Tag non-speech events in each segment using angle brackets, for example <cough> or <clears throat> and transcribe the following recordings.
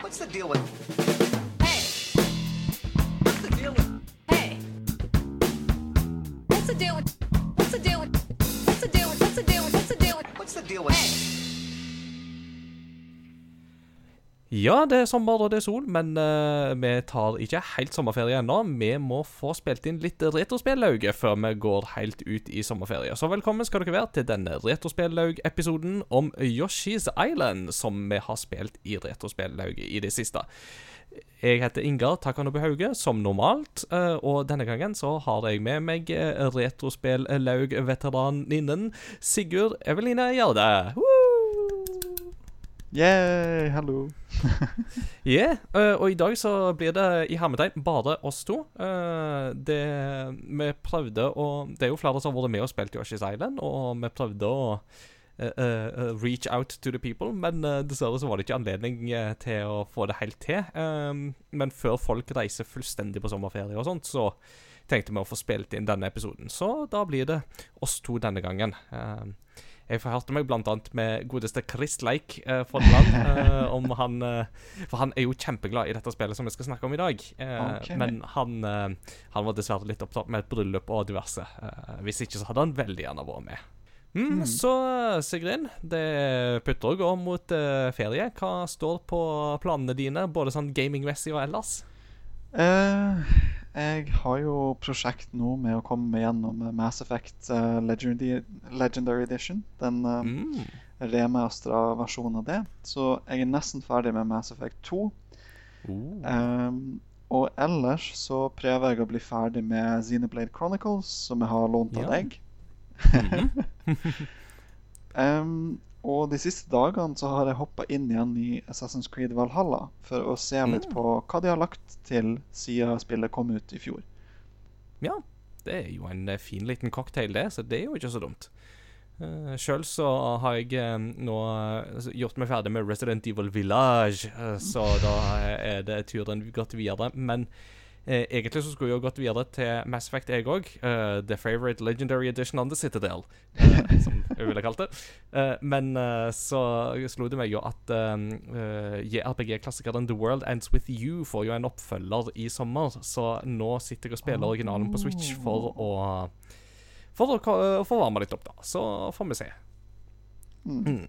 What's the deal with? Hey, What's the deal with? hey. What's the deal with? What's the deal with? What's the deal with? What's the deal with? What's the deal with? With? Ja, det er sommer og det er sol, men uh, vi tar ikke helt sommerferie ennå. Vi må få spilt inn litt retrospellauge før vi går helt ut i sommerferie. Så velkommen skal dere være til denne Retrospellaug-episoden om Yoshi's Island, som vi har spilt i retrospellauge i det siste. Jeg heter Ingar Takanobu Hauge, som normalt, eh, og denne gangen så har jeg med meg eh, retrospell-laug-veteraninnen Sigurd Eveline Gjerde. Woo! Yay, hallo. <laughs> Yeah, og i dag så blir det i hermetegn bare oss to. Eh, det Vi prøvde å Det er jo flere som har vært med og spilt Yoshi's Island, og vi prøvde å uh, reach out to the people, men dessverre så var det ikke anledning til å få det helt til. Eh, men før folk reiser fullstendig på sommerferie og sånt, så tenkte vi å få spilt inn denne episoden. Så da blir det oss to denne gangen. Eh, jeg forhørte meg annet med godeste Chris Leik eh, Fodland <laughs> eh, om han eh, For han er jo kjempeglad i dette spillet som vi skal snakke om i dag. Eh, Ok. Men han, eh, han var dessverre litt opptatt med et bryllup og diverse. Hvis ikke så hadde han veldig gjerne vært med. Mm, Så eh, Sigrid, det putter og går mot ferie. Hva står på planene dine, både sånn gamingmessig og ellers? Eh, jeg har jo prosjekt nå med å komme gjennom eh, Mass Effect eh, Legendary, Legendary Edition. Den uh, Mm. remastera versjonen av det. Så jeg er nesten ferdig med Mass Effect 2. Oh. Um, og ellers så prøver jeg å bli ferdig med Xenoblade Chronicles, som jeg har lånt av Ja. deg. Mhm. <laughs> Og de siste dagene så har jeg hoppa inn igjen i Assassin's Creed Valhalla for å se litt Mm. på hva de har lagt til siden spillet kom ut i fjor. Ja, det er jo en eh, fin liten cocktail, det, så det er jo ikke så dumt. Uh, Sjøl så har jeg eh, nå eh, gjort meg ferdig med Resident Evil Village, eh, så da er det turen gått videre. Men eh, egentlig så skulle jeg jo gått videre til Mass Effect, jeg òg. the Favorite Legendary Edition on the Citadel, eh, som jeg ville kalt det. Uh, men eh, så slo det meg jo at uh, JRPG-klassikeren The World Ends With You får jo en oppfølger i sommer, så nå sitter jeg og spiller originalen på Switch for å For å, ka- få varme litt opp, da. Så får vi se. Mm.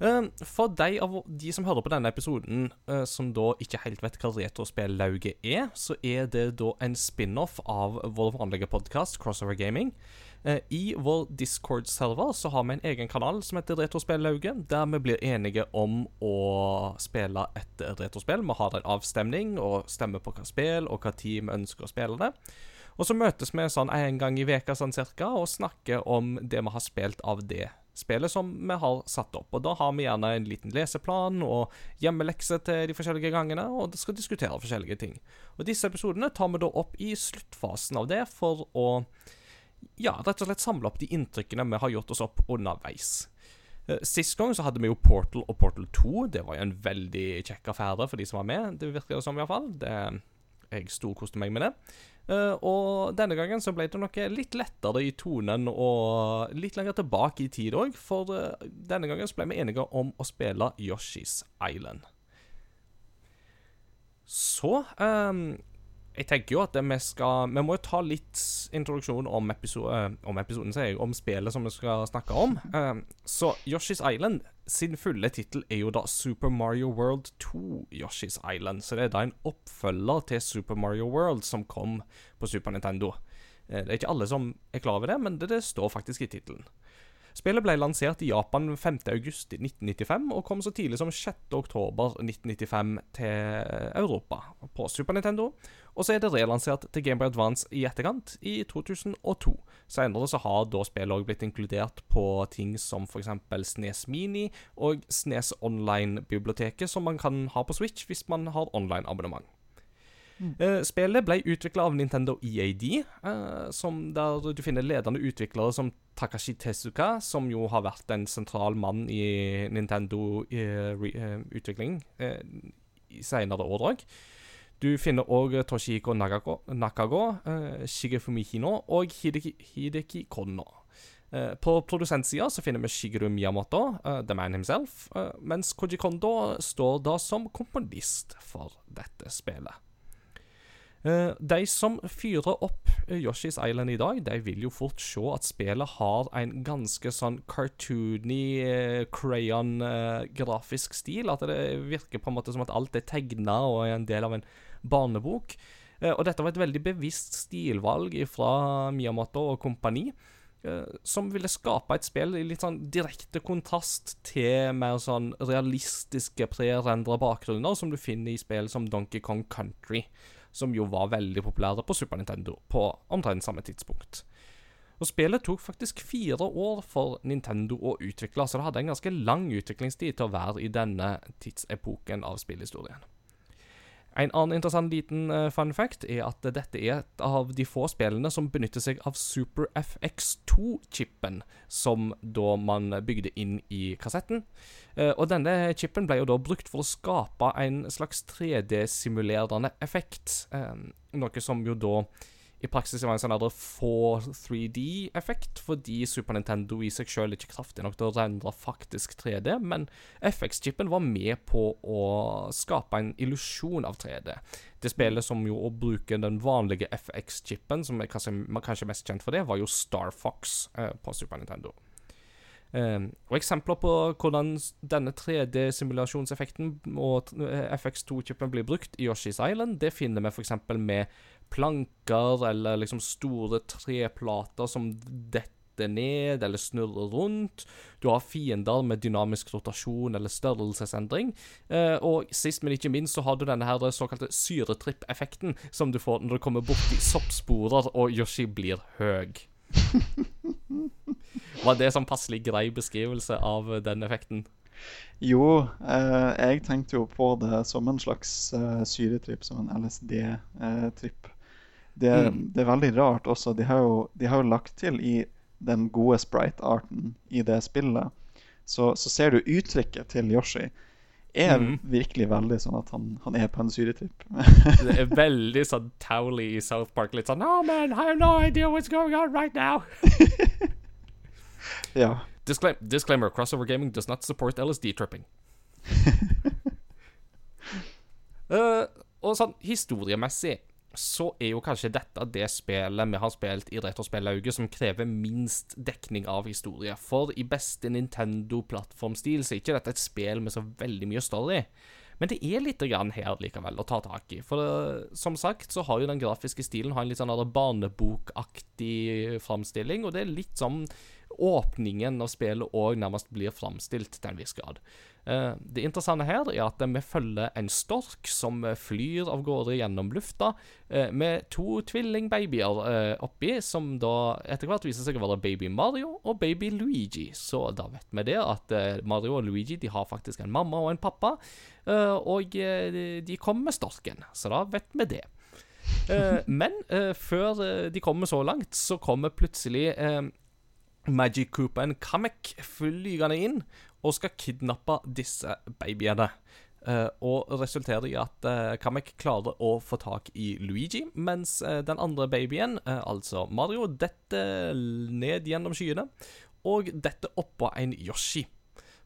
Mm. Eh, For de av de som hører på denne episoden, eh, som da ikke helt vet hva retrospellauget er, så er det da en spin-off av vår vanlige podkast, Crossover Gaming. Eh, I vår Discord-server så har vi en egen kanal som heter Retrospellauget, der vi blir enige om å spille et retrospill. Vi har en avstemning og stemmer på hva spill og hva vi ønsker å spille det. Og så møtes vi sånn en gang i veka sånn cirka, og snakker om det vi har spilt av det spillet som vi har satt opp. Og da har vi gjerne en liten leseplan og hjemmelekse til de forskjellige gangene, og skal diskutere forskjellige ting. Og disse episodene tar vi da opp i sluttfasen av det for å ja, rett og slett samle opp de inntrykkene vi har gjort oss opp underveis. Eh, Sist gang så hadde vi jo Portal og Portal 2. Det var jo en veldig kjekk affære for de som var med. Det virker det som, iallfall. Jeg storkoste meg med det. Eh, og denne gangen så ble det noe litt lettere i tonen og litt lenger tilbake i tid òg, for uh, denne gangen så ble vi enige om å spille Yoshi's Island. Så ehm, jeg tenker jo at det vi skal Vi må jo ta litt introduksjon om, episo eh, om episoden, sier jeg, om spillet som vi skal snakke om. <laughs> Ehm, så Yoshi's Island sin fulle tittel er jo da Super Mario World 2 Yoshi's Island. Så det er da en oppfølger til Super Mario World som kom på Super Nintendo. Eh, Det er ikke alle som er klar over det, men det, det står faktisk i tittelen. Spillet ble lansert i Japan 5.8.1995 og kom så tidlig som 6.10.1995 til Europa på Super Nintendo. Og så er det relansert til Gameboy Advance i etterkant, i 2002. Senere så har da spillet også blitt inkludert på ting som f.eks. SNES Mini og SNES Online-biblioteket, som man kan ha på Switch hvis man har online-abonnement. Eh, spillet ble utvikla av Nintendo EAD, eh, som der du finner ledende utviklere som Takashi Tezuka, som jo har vært en sentral mann i Nintendo-utvikling eh, i senere år òg. Du finner òg Toshihiko Nagako, Nakago, Shigefumi Hino og Hideki, Hideki Kono. På produsentsida finner vi Shigeru Miyamoto, the man himself, mens Koji Kondo står da som komponist for dette spillet. Eh, De som fyrer opp eh, Yoshi's Island i dag, de vil jo fort se at spillet har en ganske sånn cartoony, uh, crayon-grafisk stil. At det virker på en måte som at alt er tegna og er en del av en barnebok. Eh, Og dette var et veldig bevisst stilvalg fra Miyamoto og kompani. eh, Som ville skape et spill i litt sånn direkte kontrast til mer sånn realistiske pre-rendra bakgrunner som du finner i spill som Donkey Kong Country, som jo var veldig populære på Super Nintendo på omtrent samme tidspunkt. Og Spillet tok faktisk fire år for Nintendo å utvikle, så det hadde en ganske lang utviklingstid til å være i denne tidsepoken av spillhistorien. En annen interessant liten uh, fun fact er at dette er et av de få spillene som benytter seg av Super FX2-chipen, som da man bygde inn i kassetten. Uh, og denne chipen ble jo da brukt for å skape en slags 3D-simulerende effekt, uh, noe som jo da i praksis var en sånn 4-3D-effekt, fordi Super Nintendo i seg sjøl ikke kraftig nok til å rendre faktisk 3D, men FX-chipen var med på å skape en illusjon av 3D. Det spillet som jo å bruke den vanlige FX-chipen, som er kanskje, man kanskje er mest kjent for det, var jo Star Fox eh, på Super Nintendo. Eh, og Eksempler på hvordan denne 3D-simulasjonseffekten og eh, FX2-chipen blir brukt i Yoshi's Island, det finner vi f.eks. med planker eller liksom store treplater som detter ned eller snurrer rundt. Du har fiender med dynamisk rotasjon eller størrelsesendring. Eh, og sist, men ikke minst, så har du denne her såkalte syretripp-effekten som du får når du kommer borti soppsporer og Yoshi blir høg. <laughs> Var det sånn passelig grei beskrivelse av eh, den effekten? Jo, eh, jeg tenkte jo på det som en slags eh, syretripp, som en LSD-tripp. Det, Mm. det er veldig rart også. De har, jo, de har jo lagt til i den gode sprite-arten i det spillet, så, så ser du uttrykket til Yoshi er Mm. virkelig veldig sånn at han, han er på en syretipp. Det er veldig sånn Towley i South Park. Litt sånn Oh man, I have no idea what's going on right now. <laughs> ja. Disclaim disclaimer, crossover gaming does not support LSD tripping. uh, <laughs> og sånn historiemessig så er jo kanskje dette det spillet vi har spilt i Retrospellauget som krever minst dekning av historie. For i beste Nintendo-plattformstil så er ikke dette et spill med så veldig mye story. Men det er litt her likevel å ta tak i. For eh, som sagt så har jo den grafiske stilen har en litt sånn barnebokaktig framstilling, og det er litt sånn åpningen av spillet òg nærmest blir framstilt til en viss grad. Eh, det interessante her er at vi følger en stork som flyr av gårde gjennom lufta eh, med to tvillingbabyer eh, oppi, som da etter hvert viser seg å være baby Mario og baby Luigi. Så da vet vi det, at Mario og Luigi de har faktisk en mamma og en pappa, og de- kommer med storken, så da vet vi det. Men før de kommer så langt, så kommer plutselig Magic Cooper Kamek flygende inn og skal kidnappe disse babyene. Uh, og resulterer i at uh, Kamek klarer å få tak i Luigi, mens uh, den andre babyen, altså Mario, detter ned gjennom skyene og detter oppå en Yoshi.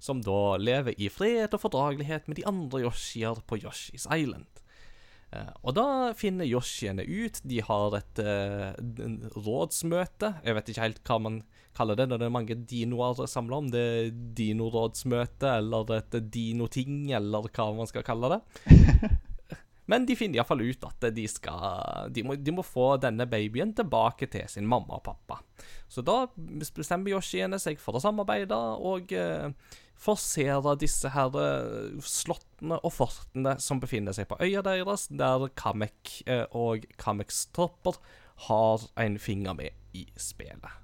Som da lever i fred og fordragelighet med de andre Yoshier på Yoshi's Island. Eh, og da finner Yoshiene ut. De har et uh, rådsmøte. Jeg vet ikke helt hva man kaller det når det er mange dinoer samla om. Det er dinorådsmøte eller et dinoting, eller hva man skal kalle det. <laughs> Men de finner iallfall ut at de skal de må, de må få denne babyen tilbake til sin mamma og pappa. Så da bestemmer Yoshiene seg for å samarbeide og eh, forsere disse her eh, slottene og fortene som befinner seg på øya deres, der Kamek eh, og Kameks tropper har en finger med i spillet.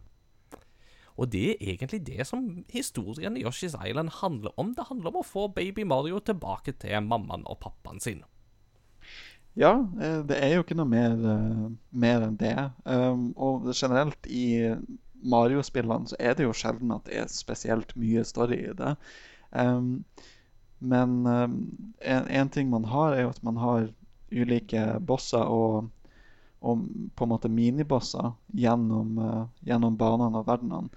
Og det er egentlig det som historien i Yoshi's Island handler om. Det handler om å få baby Mario tilbake til mammaen og pappaen sin. Ja, eh, det er jo ikke noe mer, mer enn det. Um, og generelt i Mario-spillene så er det jo sjelden at det er spesielt mye story i det. Um, men um, en, en ting man har, er jo at man har ulike bosser og, og på en måte minibosser gjennom, uh, gjennom banene og verdenene.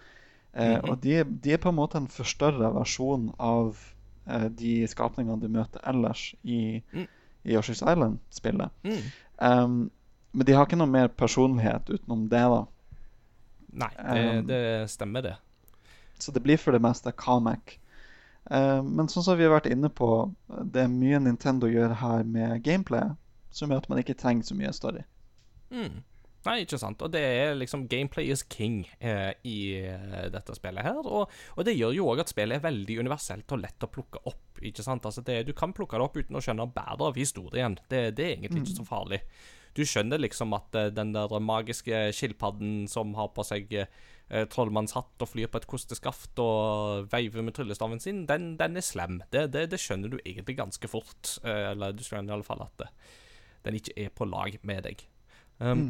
Mhm. Og de, de er på en måte en forstørra versjon av uh, de skapningene du møter ellers i, Mm. i Yoshi's Island-spillet. Mm. Um, men de har ikke noe mer personlighet utenom det, da. Nei, det, Um, det stemmer, det. Så det blir for det meste Kamek. Uh, men sånn som vi har vært inne på, det er mye Nintendo gjør her med gameplay, som gjør at man ikke trenger så mye story. Mm. Nei, ikke sant. Og det er liksom Gameplay is king eh, i eh, dette spillet her. Og, og det gjør jo òg at spillet er veldig universelt og lett å plukke opp. ikke sant? Altså det, Du kan plukke det opp uten å skjønne bæret av historien. Det, det er egentlig ikke så farlig. Du skjønner liksom at eh, den der magiske skilpadden som har på seg eh, trollmannshatt og flyr på et kosteskaft og veiver med tryllestaven sin, den, den er slem. Det, det, det skjønner du egentlig ganske fort. Eh, eller du skjønner i alle fall at eh, den ikke er på lag med deg. Um,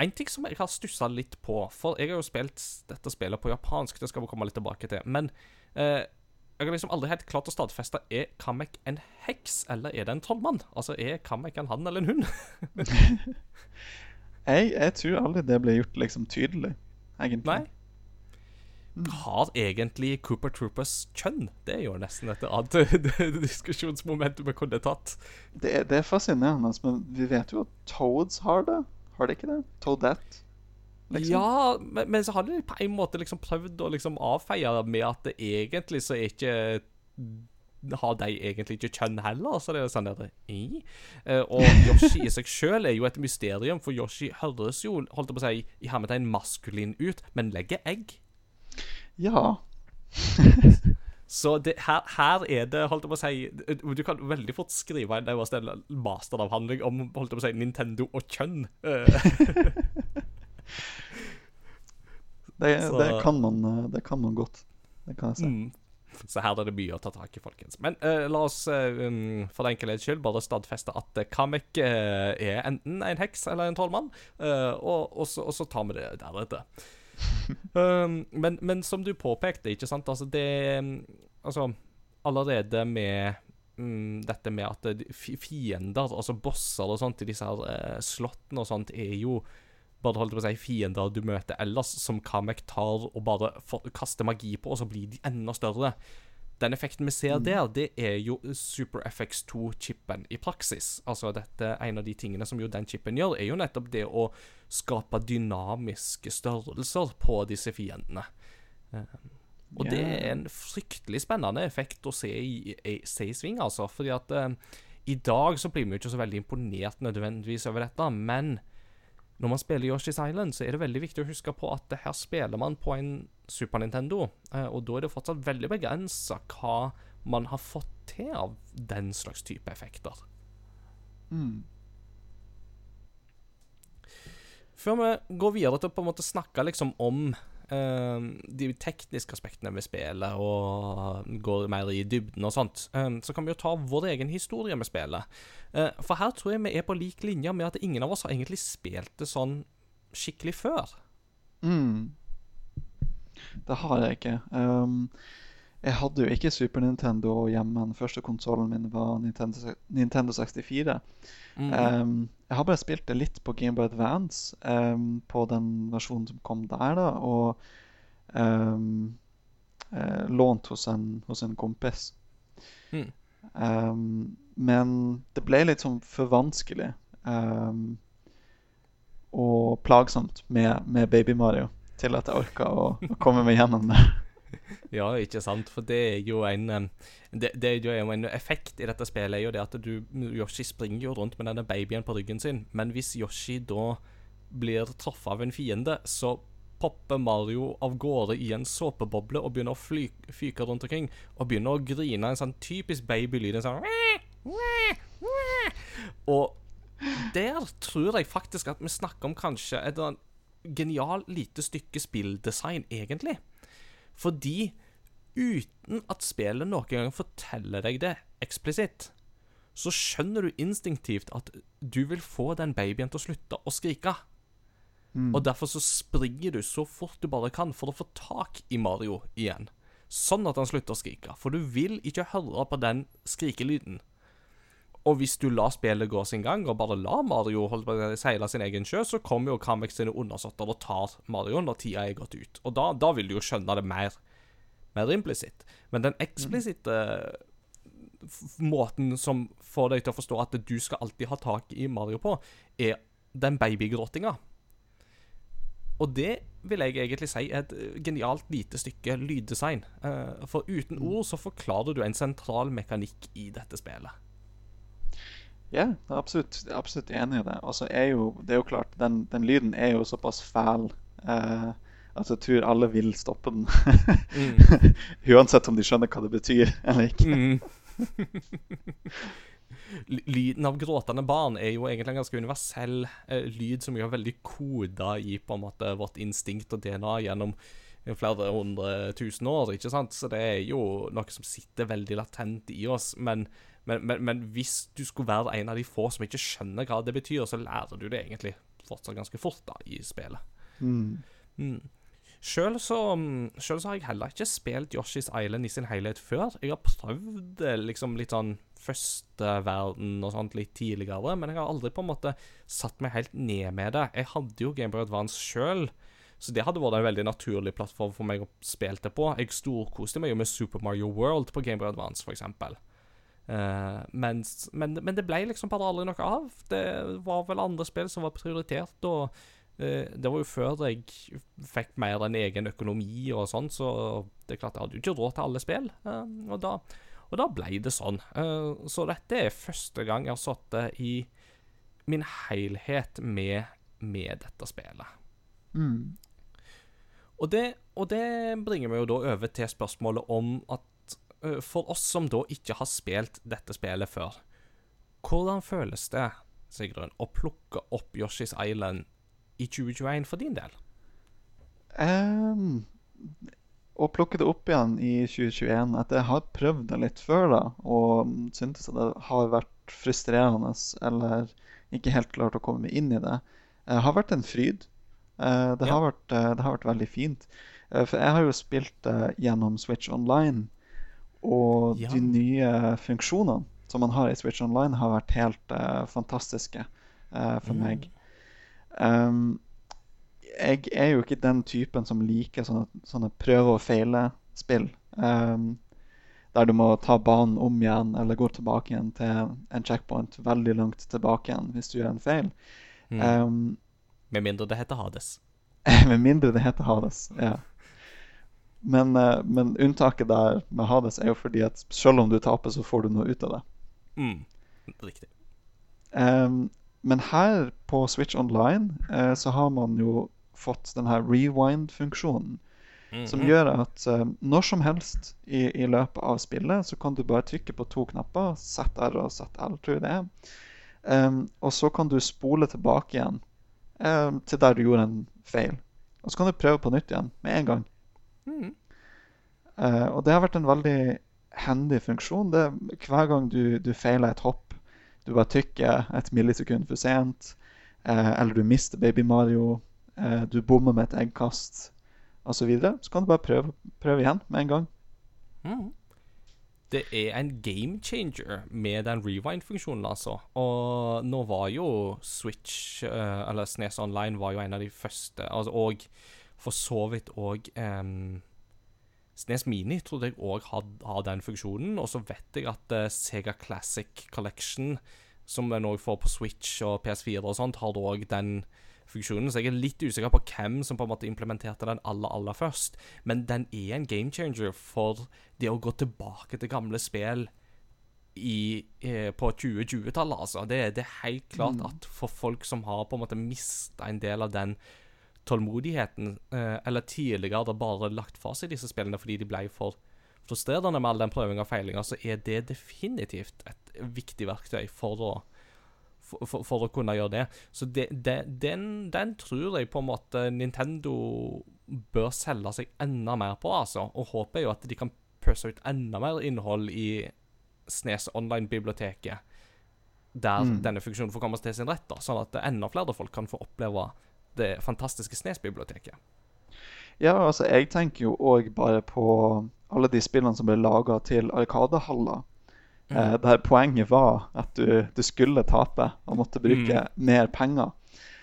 En ting som jeg har stussa litt på For jeg har jo spilt dette spillet på japansk, det skal vi komme litt tilbake til. Men eh, jeg har liksom aldri helt klart å stadfeste Er Kamek en heks, eller er det en trollmann? Altså, er Kamek en han eller en hun? <laughs> Jeg, jeg tror aldri det ble gjort liksom tydelig, egentlig. Nei. Har egentlig Cooper Troopers kjønn? Det er jo nesten et annet <laughs> diskusjonsmoment vi kunne tatt. Det, det er fascinerende, men vi vet jo at Toads har det. Har de ikke det? Toadette? Liksom. Ja, men, men så har de på en måte liksom prøvd å liksom avfeie det med at det egentlig så er ikke har de egentlig ikke kjønn heller, så det er sånn der i. Eh, Og Yoshi i seg sjøl er jo et mysterium, for Yoshi høres jo holdt jeg på å si, i hermetegn maskulin ut, men legger egg. Ja. Så det, her, her er det, holdt jeg på å si Du kan veldig fort skrive en masteravhandling om holdt jeg på å si, Nintendo og kjønn. <laughs> Det, det, kan man, det kan man godt. Det kan jeg si. Mm. Så her er det mye å ta tak i, folkens. Men uh, la oss uh, um, for enkelhets skyld bare stadfeste at uh, Kamek uh, er enten en heks eller en trollmann, og, og, så, og så tar vi det deretter. <laughs> um, men, men som du påpekte, ikke sant, altså det um, Altså, allerede med um, dette med at fiender, altså bosser og sånt i disse her slottene og sånt, er jo bare holdt på å si fiender du møter ellers, som Kamek tar og bare for, kaster magi på, og så blir de enda større. Den effekten vi ser der, det er jo Super FX2-chipen i praksis. Altså dette, En av de tingene som jo den chipen gjør, er jo nettopp det å skape dynamiske størrelser på disse fiendene. Eh, og det er en fryktelig spennende effekt å se i, i, se i sving, altså. Fordi at um, i dag så blir vi jo ikke så veldig imponert nødvendigvis over dette, men når man spiller Yoshi's Island, så er det veldig viktig å huske på at det her spiller man på en Super Nintendo, eh, og da er det fortsatt veldig begrensa hva man har fått til av den slags type effekter. Mm. Før vi går videre til å på en måte snakke liksom om de tekniske aspektene ved spillet, og går mer i dybden og sånt, eh, så kan vi jo ta vår egen historie med spillet. Eh, for her tror jeg vi er på lik linje med at ingen av oss har egentlig spilt det sånn skikkelig før. Mm. Det har jeg ikke. Um, jeg hadde jo ikke Super Nintendo hjemme. Den første konsollen min var Nintendo, Nintendo 64. Mm. Um, jeg har bare spilt det litt på Game Boy Advance, um, på den versjonen som kom der, da, og um, eh, lånt hos en, hos en kompis. Mm. Men det ble litt sånn for vanskelig og plagsomt med, med Baby Mario til at jeg orka å, å komme meg gjennom det. <laughs> <laughs> Ja, ikke sant, for det er jo en det, det er jo en effekt i dette spillet, er jo det at du Yoshi springer jo rundt med denne babyen på ryggen sin, men hvis Yoshi da blir truffet av en fiende, så popper Mario av gårde i en såpeboble og begynner å fly, fyke rundt omkring, og begynner å grine en sånn typisk babylyd, en sånn <laughs> Og der tror jeg faktisk at vi snakker om kanskje et sånn genial lite stykke spilldesign, egentlig. Fordi uten at spillet noen gang forteller deg det eksplisitt, så skjønner du instinktivt at du vil få den babyen til å slutte å skrike. Og derfor så springer du så fort du bare kan for å få tak i Mario igjen. Sånn at han slutter å skrike. For du vil ikke høre på den skrikelyden. Og hvis du lar spillet gå sin gang, og bare lar Mario holde på seile sin egen sjø, så kommer jo Kamek sine undersåtter og tar Mario når tida er gått ut. Og da, da vil du jo skjønne det mer, mer implisitt. Men den eksplisitte f- måten som får deg til å forstå at du skal alltid ha tak i Mario på, er den babygråtinga. Og det vil jeg egentlig si er et eh, genialt lite stykke lyddesign. Eh, For uten ord så forklarer du en sentral mekanikk i dette spillet. Ja, jeg er absolutt, absolutt enig i det. Altså, er jo, det er jo klart, den, den lyden er jo såpass fæl eh, at jeg tror alle vil stoppe den. <laughs> Uansett om de skjønner hva det betyr eller ikke. Mm. Lyden av gråtende barn er jo egentlig en ganske universell eh, lyd som vi er veldig koda i på en måte vårt instinkt og DNA gjennom flere hundre tusen år, ikke sant? Så det er jo noe som sitter veldig latent i oss. Men, men, men, men hvis du skulle være en av de få som ikke skjønner hva det betyr, så lærer du det egentlig fortsatt ganske fort da, i spillet. Mm. Mm. Selv så, mm, selv så har jeg heller ikke spilt Yoshi's Island i sin helhet før. Jeg har prøvd liksom litt sånn første verden og sånt litt tidligere, men jeg har aldri på en måte satt meg helt ned med det. Jeg hadde jo Gameboy Advance sjøl, så det hadde vært en veldig naturlig plattform for meg å spille det på. Jeg storkoste meg jo med Super Mario World på Gameboy Advance, for eksempel. Eh, mens, men, men det ble liksom bare aldri noe av. Det var vel andre spill som var prioritert, og uh, det var jo før jeg fikk mer en egen økonomi og sånn, så det er klart jeg hadde jo ikke råd til alle spill. Uh, og, da, og da ble det sånn. Så dette er første gang jeg har sittet i min helhet med, med dette spillet. Mm. Og det, og det bringer meg jo da over til spørsmålet om at for oss som da ikke har spilt dette spillet før, hvordan føles det, Sigrun, å plukke opp Yoshi's Island i 2021 for din del? Um, å plukke det opp igjen i 2021 At jeg har prøvd det litt før da, og syntes at det har vært frustrerende eller ikke helt klart å komme inn i det, det har vært en fryd. Det det, Ja. har vært, eh, det har vært veldig fint. Eh, for jeg har jo spilt det gjennom Switch Online, og Ja. de nye funksjonene som man har i Switch Online, har vært helt uh, fantastiske uh, for Mm. meg. Um, jeg er jo ikke den typen som liker sånne, sånne prøve og feile-spill. Um, der du må ta banen om igjen eller gå tilbake igjen til en checkpoint veldig langt tilbake igjen hvis du gjør en feil. Mm. Um, Med mindre det heter Hades. <laughs> med mindre det heter Hades. Ja. Men, eh, men unntaket der med Hades er jo fordi at selv om du taper, så får du noe ut av det. Mm. Riktig. Um, men her på Switch Online uh, så har man jo fått denne rewind-funksjonen. Mm. Som gjør at eh, når som helst i, i løpet av spillet så kan du bare trykke på to knapper, ZR og ZL, tror jeg det er. Um, og så kan du spole tilbake igjen um, til der du gjorde en feil. Og så kan du prøve på nytt igjen med en gang. Mm. Eh, og det har vært en veldig handy funksjon. Det, hver gang du, du feiler et hopp, du bare trykker et millisekund for sent, uh, eller du mister Baby Mario, uh, du bommer med et eggkast osv., så, videre, så kan du bare prøve, prøve igjen med en gang. Mm. Det er en game changer med den rewind-funksjonen, altså. Og nå var jo Switch, eller SNES Online, var jo en av de første, altså, og for så vidt òg SNES Mini trodde jeg òg har, den funksjonen. Og så vet jeg at uh, Sega Classic Collection, som en òg får på Switch og PS4 og sånt, har òg den funksjonen. Så jeg er litt usikker på hvem som på en måte implementerte den aller, aller først. Men den er en game changer for det å gå tilbake til gamle spill i, eh, på 2020-tallet, altså. Det, det er helt klart at for folk som har på en måte mista en del av den tålmodigheten, eh, eller tidligere hadde bare lagt fra seg disse spillene fordi de ble for frustrerende med all den prøvinga og feilinga, så er det definitivt et viktig verktøy for å for, for, å kunne gjøre det. Så det, det, den, den tror jeg på en måte Nintendo bør selge seg enda mer på, altså. Og håper jo at de kan pøse ut enda mer innhold i Snes Online-biblioteket. Der Mm. denne funksjonen får komme til sin rett, da, sånn at enda flere folk kan få oppleve det fantastiske Snes-biblioteket. Ja, altså, jeg tenker jo òg bare på alle de spillene som ble laga til Arkadehaller. eh, der poenget var at du, du skulle tape og måtte bruke mer penger.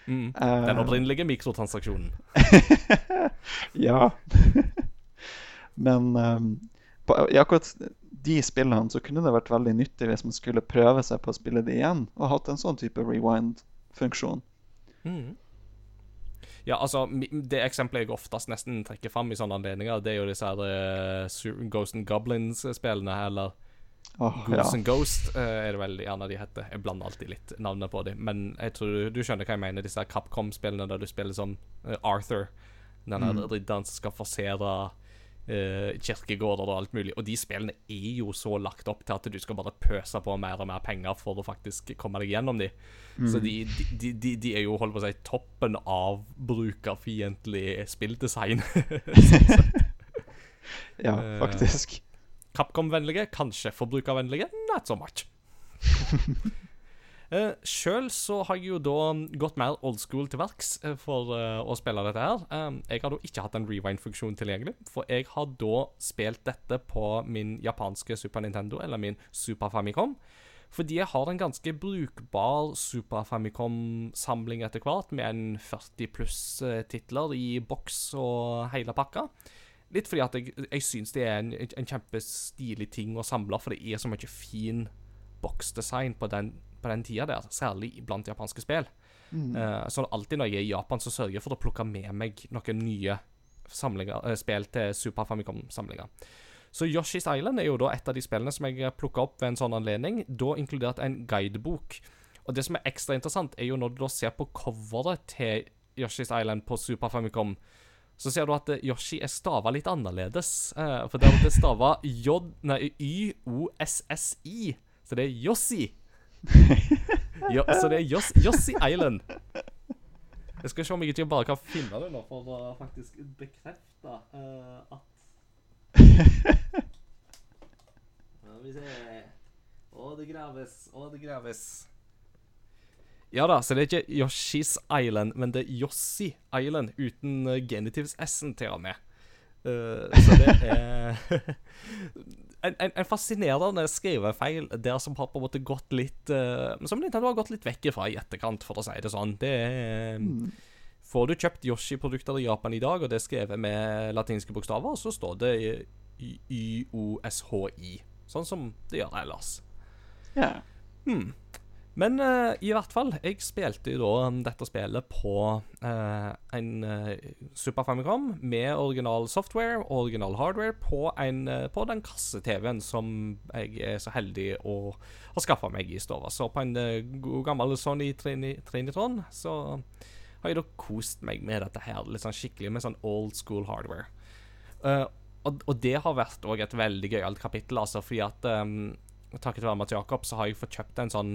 Mm. Eh, Den opprinnelige mikrotransaksjonen. <laughs> Ja. <laughs> Men um, på, i akkurat de spillene så kunne det vært veldig nyttig hvis man skulle prøve seg på å spille det igjen, og hatt en sånn type rewind-funksjon. Mm. Ja, altså, det eksempelet jeg oftest nesten trekker fram i sånne anledninger, det er jo disse her uh, Ghost and Goblins-spillene, eller Ghost ja. And Ghost uh, er det vel gjerne de heter. Jeg blander alltid litt navnet på dem. Men jeg tror du, du skjønner hva jeg mener, disse Capcom-spillene der du spiller som uh, Arthur. Den her ridderen som skal forsere eh, kirkegårder og alt mulig. Og de spillene er jo så lagt opp til at du skal bare pøse på mer og mer penger for å faktisk komme deg gjennom de. Så de, de, de, de, er jo holdt på å si toppen av brukerfiendtlig spilldesign. <laughs> ja, Eh, faktisk. Capcom-vennlige, kanskje forbrukervennlige, not so much. <laughs> Uh, Sjøl så har jeg jo da gått mer old school til verks eh, for eh, å spille dette her. Um, jeg har da ikke hatt en rewind-funksjon tilgjengelig, for jeg har da spilt dette på min japanske Super Nintendo, eller min Super Famicom. Fordi jeg har en ganske brukbar Super Famicom-samling etter hvert, med en 40 pluss eh, titler i boks og hele pakka. Litt fordi at jeg, jeg syns det er en, en kjempestilig ting å samle, for det er så mye fin boksdesign på den, på den tida der, særlig blant japanske spill. Eh, så alltid når jeg er i Japan, så sørger jeg for å plukke med meg noen nye eh, spill til Super Famicom-samlinger. Så Yoshi's Island er jo da et av de spillene som jeg plukka opp ved en sånn anledning, da inkludert en guidebok. Og det som er ekstra interessant, er jo når du da ser på coveret til Yoshi's Island på Super Famicom, så ser du at eh, Yoshi er stava litt annerledes. For der er det stava Y-O-S-S-I. Så det er Yossi. Jo, så det er Yos, Yossi Island. Jeg skal se om jeg ikke bare kan finne det nå for å faktisk bekrefte uh, at Skal vi se Å, det graves. Å, det graves. Ja da, så det er ikke Yoshi's Island, men det er Yossi Island uten uh, genitives S-en til og med. Uh, så det er <laughs> en, en, en fascinerende skrivefeil der som har på en måte gått litt uh, Som Nintendo har gått litt vekk ifra i etterkant, for å si det sånn. Det er Får du kjøpt Yoshi-produkter i Japan i dag, og det er skrevet med latinske bokstaver, så står det Y-O-S-H-I. Sånn som det gjør ellers. Ja. Men uh, i hvert fall, jeg spilte jo da dette spillet på uh, en uh, Super Famicom med original software og original hardware på, en, på den kasse-TV-en som jeg er så heldig å ha skaffa meg i stua. Så på en god gammel Sony Trini, Trinitron så har jeg da kost meg med dette her litt sånn skikkelig med sånn old school hardware. Og, og det har vært òg et veldig gøyalt kapittel, altså, fordi at um, takket være Mats Jakob, så har jeg fått kjøpt en sånn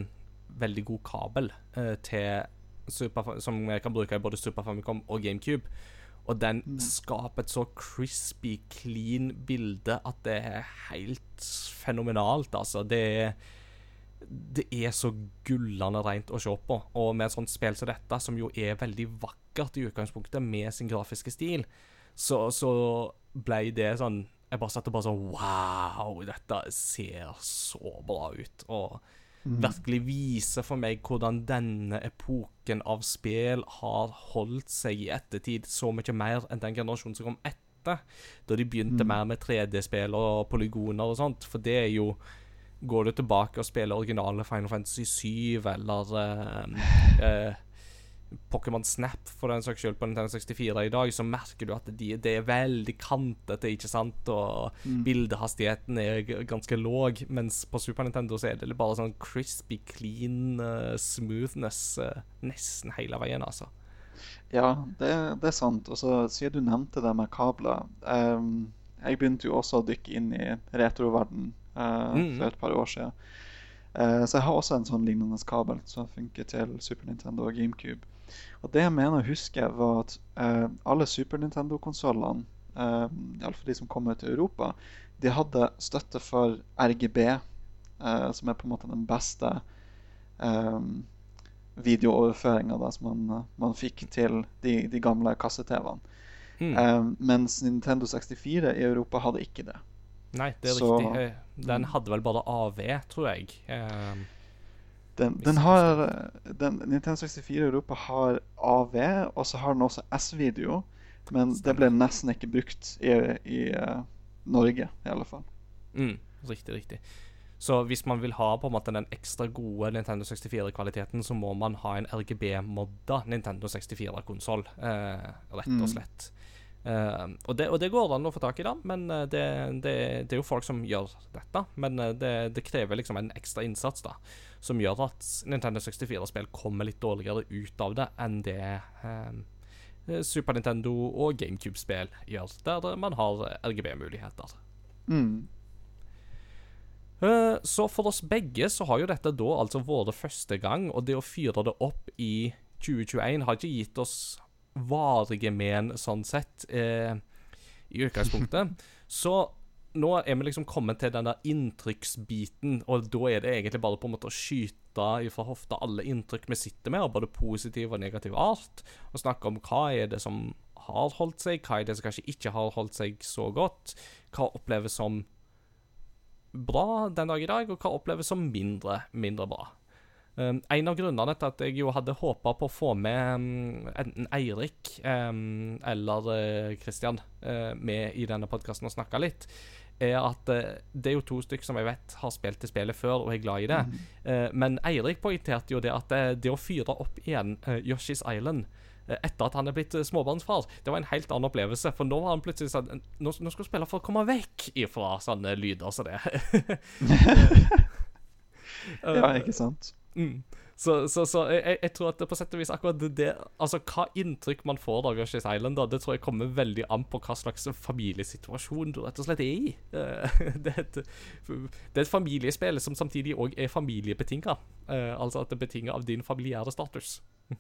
veldig god kabel eh, Super, som jeg kan bruke i både Super Famicom og GameCube. Og den skaper et så crispy, clean bilde at det er helt fenomenalt, altså. Det er det er så gullende rent å se på. Og med et sånt spill som dette, som jo er veldig vakkert i utgangspunktet, med sin grafiske stil, så, så ble det sånn Jeg bare satt og bare sånn Wow, dette ser så bra ut. Og virkelig viser for meg hvordan denne epoken av spill har holdt seg i ettertid så mye mer enn den generasjonen som kom etter. Da de begynte mer med 3D-spill og polygoner og sånt. For det er jo Går du tilbake og spiller originale Final Fantasy 7 eller eh, <sighs> eh, Pokémon Snap for den saks skyld på Nintendo 64 i dag, så merker du at de, det er veldig kantete, ikke sant, og bildehastigheten er ganske låg, mens på Super Nintendo så er det bare sånn crispy, clean uh, smoothness uh, nesten hele veien, altså. Ja, det, det er sant. Og så siden du nevnte det med kabler um, Jeg begynte jo også å dykke inn i retroverden uh, mm. for et par år siden. Så jeg har også en sånn lignende kabel som funker til Super Nintendo og GameCube. Og det jeg mener å huske, var at eh, alle Super Nintendo-konsollene, eh, iallfall de som kom ut til Europa, de hadde støtte for RGB, eh, som er på en måte den beste eh, videooverføringa som man, man fikk til de, de gamle kasse-TV-ene. Mm. Eh, mens Nintendo 64 i Europa hadde ikke det. Nei, det er Så- riktig. Eh, Den hadde vel bare AV, tror jeg. Eh, Den, den har den, Nintendo 64 i Europa har AV, og så har den også S-video. Men det ble nesten ikke brukt i, i uh, Norge, i alle fall. Mm, riktig, riktig. Så hvis man vil ha på en måte den ekstra gode Nintendo 64-kvaliteten, så må man ha en RGB-modda Nintendo 64-konsoll, eh, rett Mm. og slett. Eh, og, det, og det går an å få tak i, da, men eh, det, det, det er jo folk som gjør dette. Men eh, det, krever liksom en ekstra innsats, da, som gjør at Nintendo 64-spill kommer litt dårligere ut av det enn det uh, Super Nintendo og GameCube-spill gjør, der man har RGB-muligheter. Mm. Så for oss begge så har jo dette da altså vært første gang, og det å fyre det opp i 2021 har ikke gitt oss varige men, sånn sett, eh, i utgangspunktet. <laughs> Så nå er vi liksom kommet til den der inntrykksbiten, og da er det egentlig bare på en måte å skyte fra hofta alle inntrykk vi sitter med, av både positiv og negativ art, og snakke om hva er det som har holdt seg, hva er det som kanskje ikke har holdt seg så godt, hva oppleves som bra den dag i dag, og hva oppleves som mindre, mindre bra. Um, en av grunnene til at jeg jo hadde håpa på å få med um, enten Eirik um, eller uh, Christian uh, med i denne podkasten og snakka litt, er at uh, det er jo to stykker som jeg vet har spilt det spillet før og er glad i det. Uh, men Eirik poengterte jo det at det å fyre opp igjen Yoshi's Island etter at han er blitt småbarnsfar, det var en helt annen opplevelse. For nå var han plutselig sånn Nå, nå skal spille for å komme vekk ifra sånne lyder som det. <laughs> <laughs> Ja, ikke sant? Mm. Så, så, så jeg, jeg- tror at det på sett og vis akkurat det, det Altså, hva inntrykk man får av Yoshi's Island, da, det tror jeg kommer veldig an på hva slags familiesituasjon du rett og slett er i. Eh, <laughs> Det er et, det er et familiespill som samtidig òg er familiebetinga. Altså at det betinger av din familiære status. <laughs>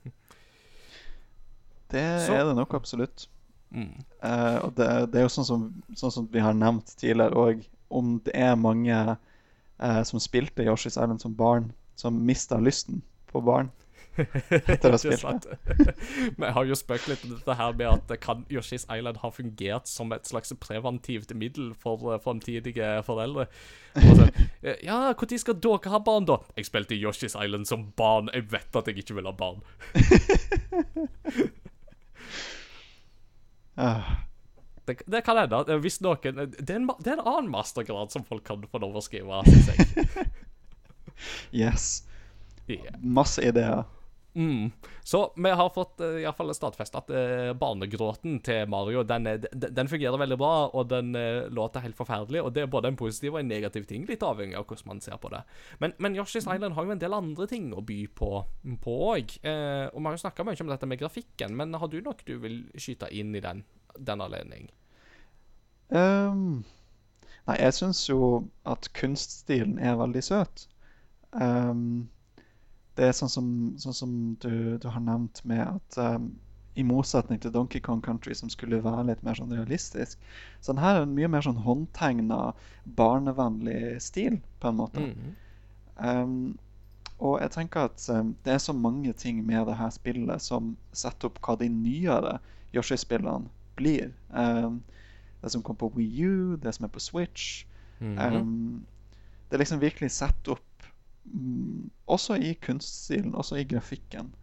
Det Så- er det nok absolutt. Mm. Uh, og det, det er jo sånn som, sånn som vi har nevnt tidligere òg, om det er mange uh, som spilte Yoshi's Island som barn, som mista lysten på barn etter å ha <laughs> spilt det. <laughs> jeg har jo spøkt litt om dette her med at kan Yoshi's Island ha fungert som et slags preventivt middel for framtidige fremtidige foreldre. Så, eh, <laughs> ja, når skal dere ha barn, da? Jeg spilte Yoshi's Island som barn. Jeg vet at jeg ikke vil ha barn. Ah, Det, det kan hende. eh, Hvis noen det er, en, det er en annen mastergrad som folk kan få lov å skrive, Synes jeg. Yes. Yeah. Masse ideer. Mm. Så vi har fått uh, iallfall stadfesta at uh, barnegråten til Mario den, er- den, den fungerer veldig bra, og den uh, låter helt forferdelig. Og det er både en positiv og en negativ ting, litt avhengig av hvordan man ser på det. Men, men Yoshi's Island har jo en del andre ting å by på òg. Uh, og vi har jo snakka mye om dette med grafikken, men har du noe du vil skyte inn i den, den anledning? Um, nei, jeg syns jo at kunststilen er veldig søt. Ehm, det er sånn som, sånn som du, du har nevnt med at um, i motsetning til Donkey Kong Country, som skulle være litt mer sånn realistisk, så den her er en mye mer sånn håndtegna, barnevennlig stil, på en måte. Mm. Ehm, og jeg tenker at ehm, det er så mange ting med det her spillet som setter opp hva de nyere Yoshi-spillene blir. Det som kom på Wii U, det som er på Switch. Mhm. Ehm, det liksom virkelig setter opp, mm, også i kunststilen, også i grafikken,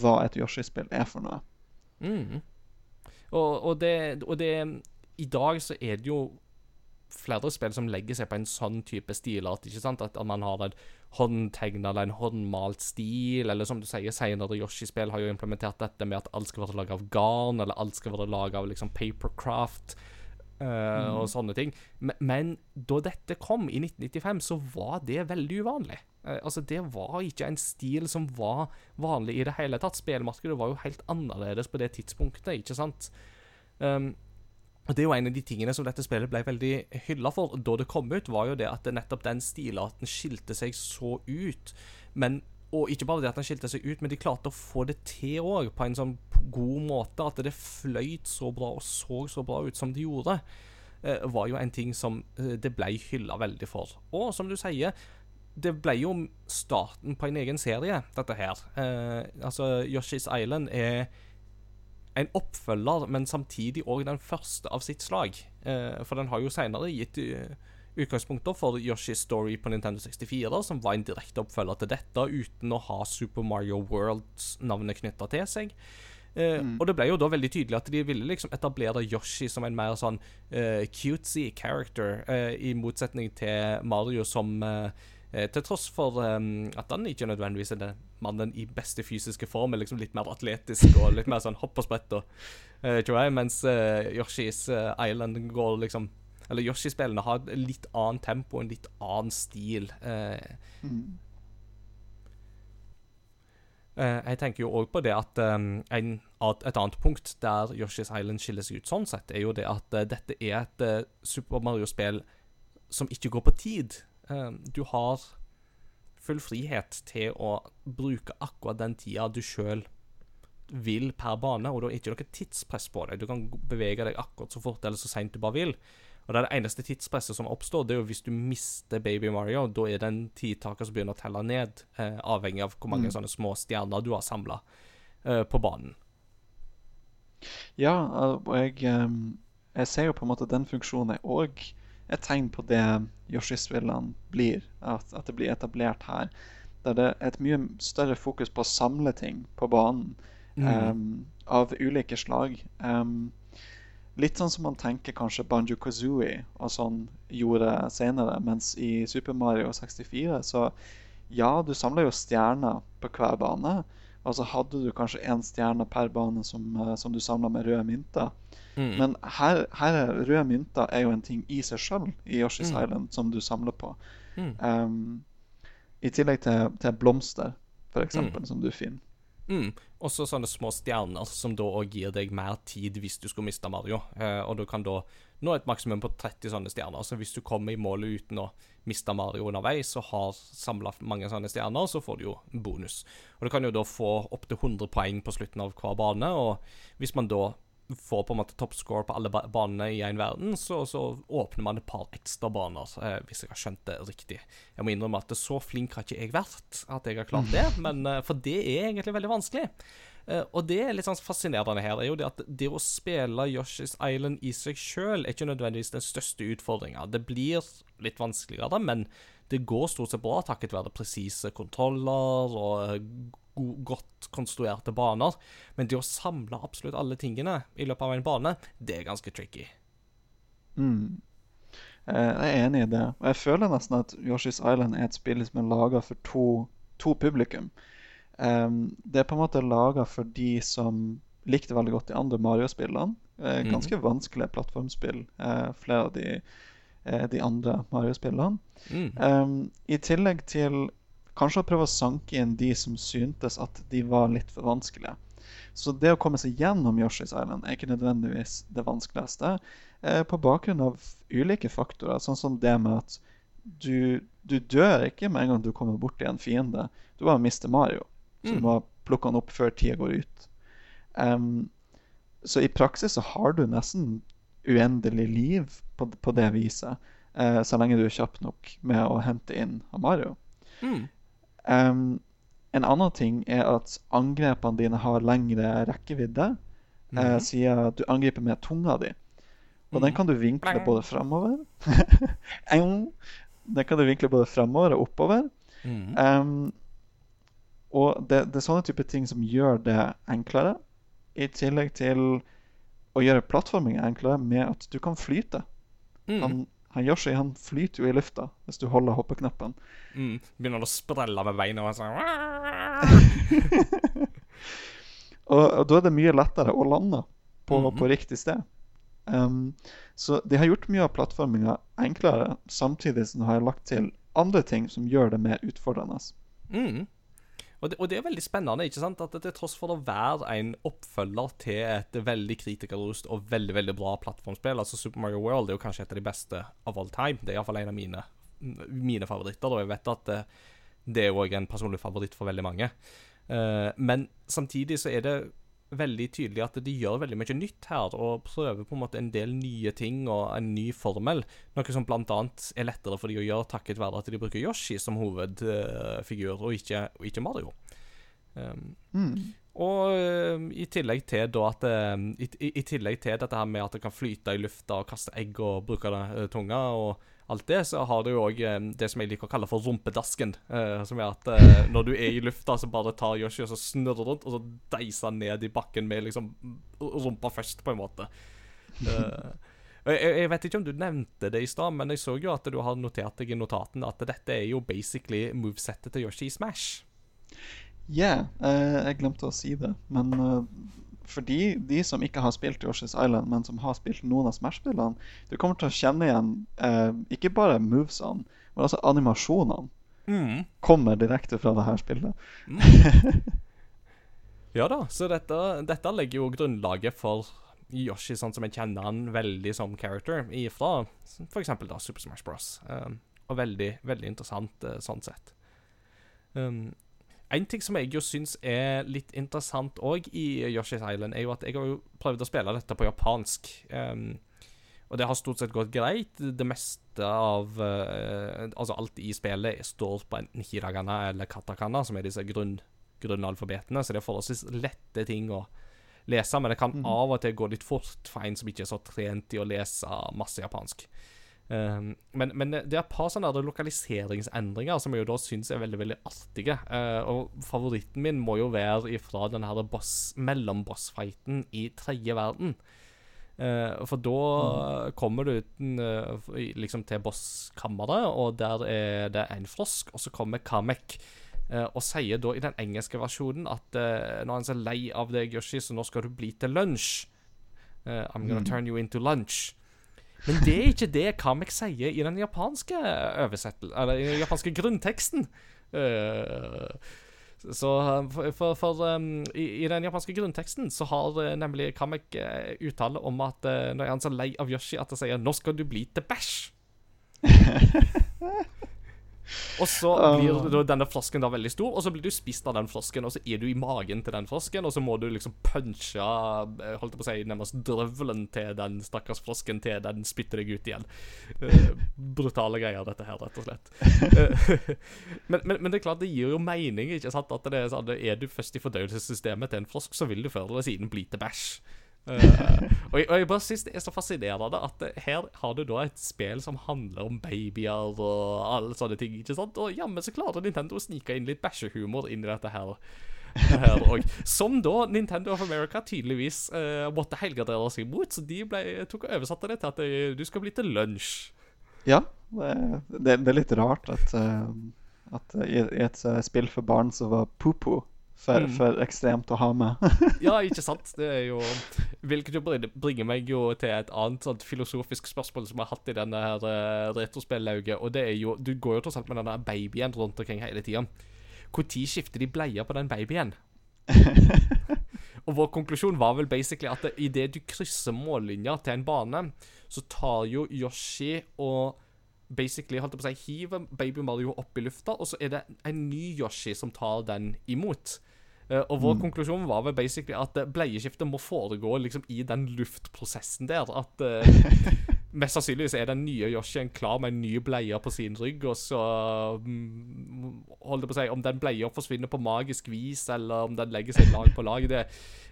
hva et Yoshi-spill er for noe. Mm. Og, og, det, og det I dag så er det jo flere spill som legger seg på en sånn type stilart. ikke sant? At man har en håndtegna eller en håndmalt stil, eller som du sier, senere Yoshi-spill har jo implementert dette med at alt skal være laget av garn, eller alt skal være laget av liksom papercraft. eh, og sånne ting. Men, men da dette kom i 1995, så var det veldig uvanlig. Eh, altså Det var ikke en stil som var vanlig i det hele tatt. Spillmarkedet var jo helt annerledes på det tidspunktet, ikke sant? Um, og Det er jo en av de tingene som dette spillet ble veldig hylla for da det kom ut, var jo det at det nettopp den stilarten skilte seg så ut. Men, og ikke bare det at den skilte seg ut, men de klarte å få det til òg, på en sånn god måte. At det fløyt så bra og så så bra ut som det gjorde, eh, var jo en ting som eh, det ble hylla veldig for. Og som du sier, det ble jo starten på en egen serie, dette her. Eh, altså, Yoshi's Island er en oppfølger, men samtidig òg den første av sitt slag. Eh, for den har jo seinere gitt, eh, utgangspunkter for Yoshi's Story på Nintendo 64, som var en direkte oppfølger til dette, uten å ha Super Mario World-navnet knytta til seg. Eh, Og det ble jo da veldig tydelig at de ville liksom etablere Yoshi som en mer sånn eh, cutesy character, eh, i motsetning til Mario som eh, Til tross for um, at han ikke nødvendigvis er den mannen i beste fysiske form, er liksom litt mer atletisk og litt mer sånn hopp og sprett og eh, tror jeg, mens eh, Yoshi's eh, Island går liksom Eller Yoshi-spillene har et litt annet tempo, en litt annen stil. Eh, Uh, jeg tenker jo òg på det at um, en, at et annet punkt der Yoshi's Island skiller seg ut sånn sett, er jo det at uh, dette er et uh, Super Mario-spill som ikke går på tid. Um, du har full frihet til å bruke akkurat den tida du sjøl vil per bane, og da er ikke noe tidspress på deg. Du kan bevege deg akkurat så fort eller så seint du bare vil. Og det er det eneste tidspresset som oppstår, det er jo hvis du mister Baby Mario. Da er det en tidtaker som begynner å telle ned, eh, avhengig av hvor mange sånne små stjerner du har samla eh, på banen. Ja, og jeg, ehm, jeg ser jo på en måte den funksjonen er òg et tegn på det Yoshi-spillene blir. At, at det blir etablert her. Der det er et mye større fokus på å samle ting på banen ehm, av ulike slag. Um, litt sånn som man tenker kanskje Banjo Kazooie og sånn gjorde senere. Mens i Super Mario 64 så ja, du samler jo stjerner på hver bane. Og så hadde du kanskje én stjerne per bane som, eh, som du samla med røde mynter. Mm. Men her, her er røde mynter er jo en ting i seg sjøl i Yoshi's Mm. Island som du samler på. Um, I tillegg til, til blomster, eksempel, Mm. som du finner. Mm. Og så sånne små stjerner som da òg gir deg mer tid hvis du skulle miste Mario. Eh, og du kan da nå et maksimum på 30 sånne stjerner. Så hvis du kommer i målet uten å miste Mario underveis og har samla mange sånne stjerner, så får du jo bonus. Og du kan jo da få opptil 100 poeng på slutten av hver bane. Og hvis man da får på en måte toppscore på alle ba- banene i en verden, så, så åpner man et par ekstra baner, eh, hvis jeg har skjønt det riktig. Jeg må innrømme at så flink har ikke jeg vært at jeg har klart det, men eh, for det er egentlig veldig vanskelig. Eh, og det er litt sånn fascinerende her, er jo det at det å spille Yoshi's Island i seg sjøl er ikke nødvendigvis den største utfordringa. Det blir litt vanskeligere, men det går stort sett bra takket være presise kontroller og eh, go godt konstruerte baner. Men det å samle absolutt alle tingene i løpet av en bane, det er ganske tricky. Mm. Eh, Jeg er enig i det. Og jeg føler nesten at Yoshi's Island er et spill som er laga for to, to publikum. Um, det er på en måte laga for de som likte veldig godt de andre Mario-spillene. Eh, ganske ganske vanskelige plattformspill, eh, flere av de, eh, de andre Mario-spillene. Mm. Um, I tillegg til kanskje å prøve å sanke inn de som syntes at de var litt for vanskelige. Så det å komme seg gjennom Yoshi's Island er ikke nødvendigvis det vanskeligste. Eh, på bakgrunn av ulike faktorer, sånn som det med at du, du dør ikke med en gang du kommer borti en fiende. Du bare mister Mario. Så du Mm. må plukke han opp før tida går ut. Um, så i praksis så har du nesten uendelig liv på, på det viset. eh, så lenge du er kjapp nok med å hente inn Mario. Mm. Em, en annen ting er at angrepene dine har lengre rekkevidde, eh, uh, siden du angriper med tunga di. Og den Mhm. kan du vinkle både framover <laughs> Den kan du vinkle både framover og oppover. Mm. Um, og det, det er sånne type ting som gjør det enklere, i tillegg til å gjøre plattforming enklere med at du kan flyte. Mm. Han, han Yoshi han flyter jo i lufta hvis du holder hoppeknappen. Mm. Begynner å sprelle med beina og sånn <laughs> Og, og da er det mye lettere å lande på, Mhm. på riktig sted. Um, så de har gjort mye av plattforminga enklere, samtidig som de har lagt til andre ting som gjør det mer utfordrende. Mm. Og, det, og det er veldig spennende, ikke sant? At til tross for å være en oppfølger til et veldig kritikerrost og veldig veldig bra plattformspill, altså Super Mario World er jo kanskje et av de beste of all time. Det er iallfall en av mine, mine favoritter. Og jeg vet at det, det er òg en personlig favoritt for veldig mange. Uh, men samtidig så er det veldig tydelig at de gjør veldig mye nytt her, og prøver på en måte en del nye ting og en ny formel. Noe som annet er lettere for de å gjøre takket være at de bruker Yoshi som hovedfigur, og ikke, og ikke Mario. Um, Mm. og um, i tillegg til da at um, i, i, I tillegg til dette her med at det kan flyte i lufta og kaste egg og bruke det, uh, tunga og alt det, så har du jo òg det som jeg liker å kalle for rumpedasken. eh, som er at eh, når du er i lufta, så bare tar Yoshi og så snurrer rundt, og så deiser ned i bakken med liksom rumpa først, på en måte. Eh, jeg, vet ikke om du nevnte det i stad, men jeg så jo at du har notert deg i notatene at dette er jo basically movesettet til Yoshi i Smash. Yeah, eh, jeg glemte å si det. Men eh, for de, som ikke har spilt Yoshi's Island, men som har spilt noen av Smash-spillene, du kommer til å kjenne igjen eh, ikke bare movesene, men også animasjonene. Mm. Kommer direkte fra det her spillet. <laughs> Ja da, så dette, dette legger jo grunnlaget for Yoshi sånn som jeg kjenner han veldig som character ifra f.eks. da Super Smash Bros. Um, og veldig, veldig interessant uh, sånn sett. Um, en ting som jeg jo syns er litt interessant òg i Yoshi's Island, er jo at jeg har jo prøvd å spille dette på japansk. Um, og det har stort sett gått greit. Det meste av uh, Altså alt i spillet står på enten hiragana eller katakana, som er disse grunn, grunnalfabetene, så det er forholdsvis lette ting å lese, men det kan av og til gå litt fort for en som ikke er så trent i å lese masse japansk. Um, men, men det er et par sånne lokaliseringsendringer som jeg jo da syns er veldig veldig artige. Uh, og favoritten min må jo være ifra den her boss, mellombossfighten i tredje verden. Uh, for da kommer du uten, uh, liksom til bosskammeret, og der er det en frosk, og så kommer Kamek. Og sier da i den engelske versjonen at uh, nå er han så lei av deg, Yoshi, så nå skal du bli til lunsj. I'm gonna turn you into lunch. Men det er ikke det Kamek sier i den japanske oversettelsen Eller i den japanske grunnteksten. Uh, så for, for, um, i, i, den japanske grunnteksten så har uh, nemlig Kamek uh, uttale om at uh, Når han er så lei av Yoshi at han sier 'Nå skal du bli til <laughs> bæsj'. Og så blir denne frosken da veldig stor, og så blir du spist av den frosken, og så er du i magen til den frosken, og så må du liksom punche eh, holdt jeg på å si, nærmest drøvelen til den stakkars frosken til den spytter deg ut igjen. Uh, brutale greier, dette her, rett og slett. Uh, <laughs> men, men, men, det er klart, det gir jo mening, ikke sant? At det er sånn, er du først i fordøyelsessystemet til en frosk, så vil du før eller siden bli til bæsj. Uh, og, jeg, og, jeg, bare synes det er så fascinerende at her har du da et spill som handler om babyer og alle sånne ting. ikke sant? Og jammen så klarer Nintendo å snike inn litt bæsjehumor inn i dette her. her som da Nintendo of America tydeligvis uh, måtte helgardere seg mot. Så de ble, tok og oversatte det til at uh, du skal bli til lunsj. Ja, det, det, det er litt rart at, at i, i et spill for barn så var poo-poo for, mm. for, ekstremt å ha med. <laughs> ja, ikke sant. Det er jo <laughs> Hvilket jo bringer meg jo til et annet sånt filosofisk spørsmål som jeg har hatt i denne her uh, retrospillauget, og det er jo Du går jo tross alt med denne babyen rundt omkring hele tida. Når skifter de bleier på den babyen? <laughs> og vår konklusjon var vel basically at idet du krysser mållinja til en bane, så tar jo Yoshi og basically holdt på å si, hiver Baby Mario opp i lufta, og så er det en ny Yoshi som tar den imot. Uh, og vår mm. konklusjon var vel basically at uh, bleieskiftet må foregå liksom i den luftprosessen der. At uh, <laughs> mest sannsynligvis er den nye Yoshien klar med en ny bleie på sin rygg, og så holder holdt på å si, Om den bleia forsvinner på magisk vis, eller om den legger seg lag på lag det,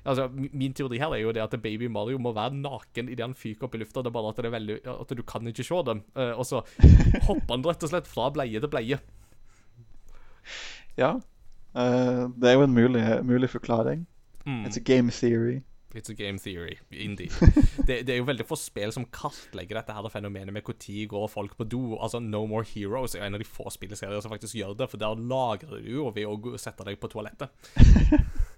altså, Min teori her er jo det at Baby Mario må være naken idet han fyker opp i lufta. Det er bare at, det er veldig, at du kan ikke se dem. og så hopper han rett og slett fra bleie til bleie. Ja. Uh, det er jo en mulig, mulig forklaring. Mm. It's a game theory. It's a game theory, indeed. <laughs> det, det, er jo veldig få spill som kartlegger dette her fenomenet med når går folk på do. Altså No More Heroes er en av de få spilleserier som faktisk gjør det, for der lagrer du jo ved å sette deg på toalettet. <laughs>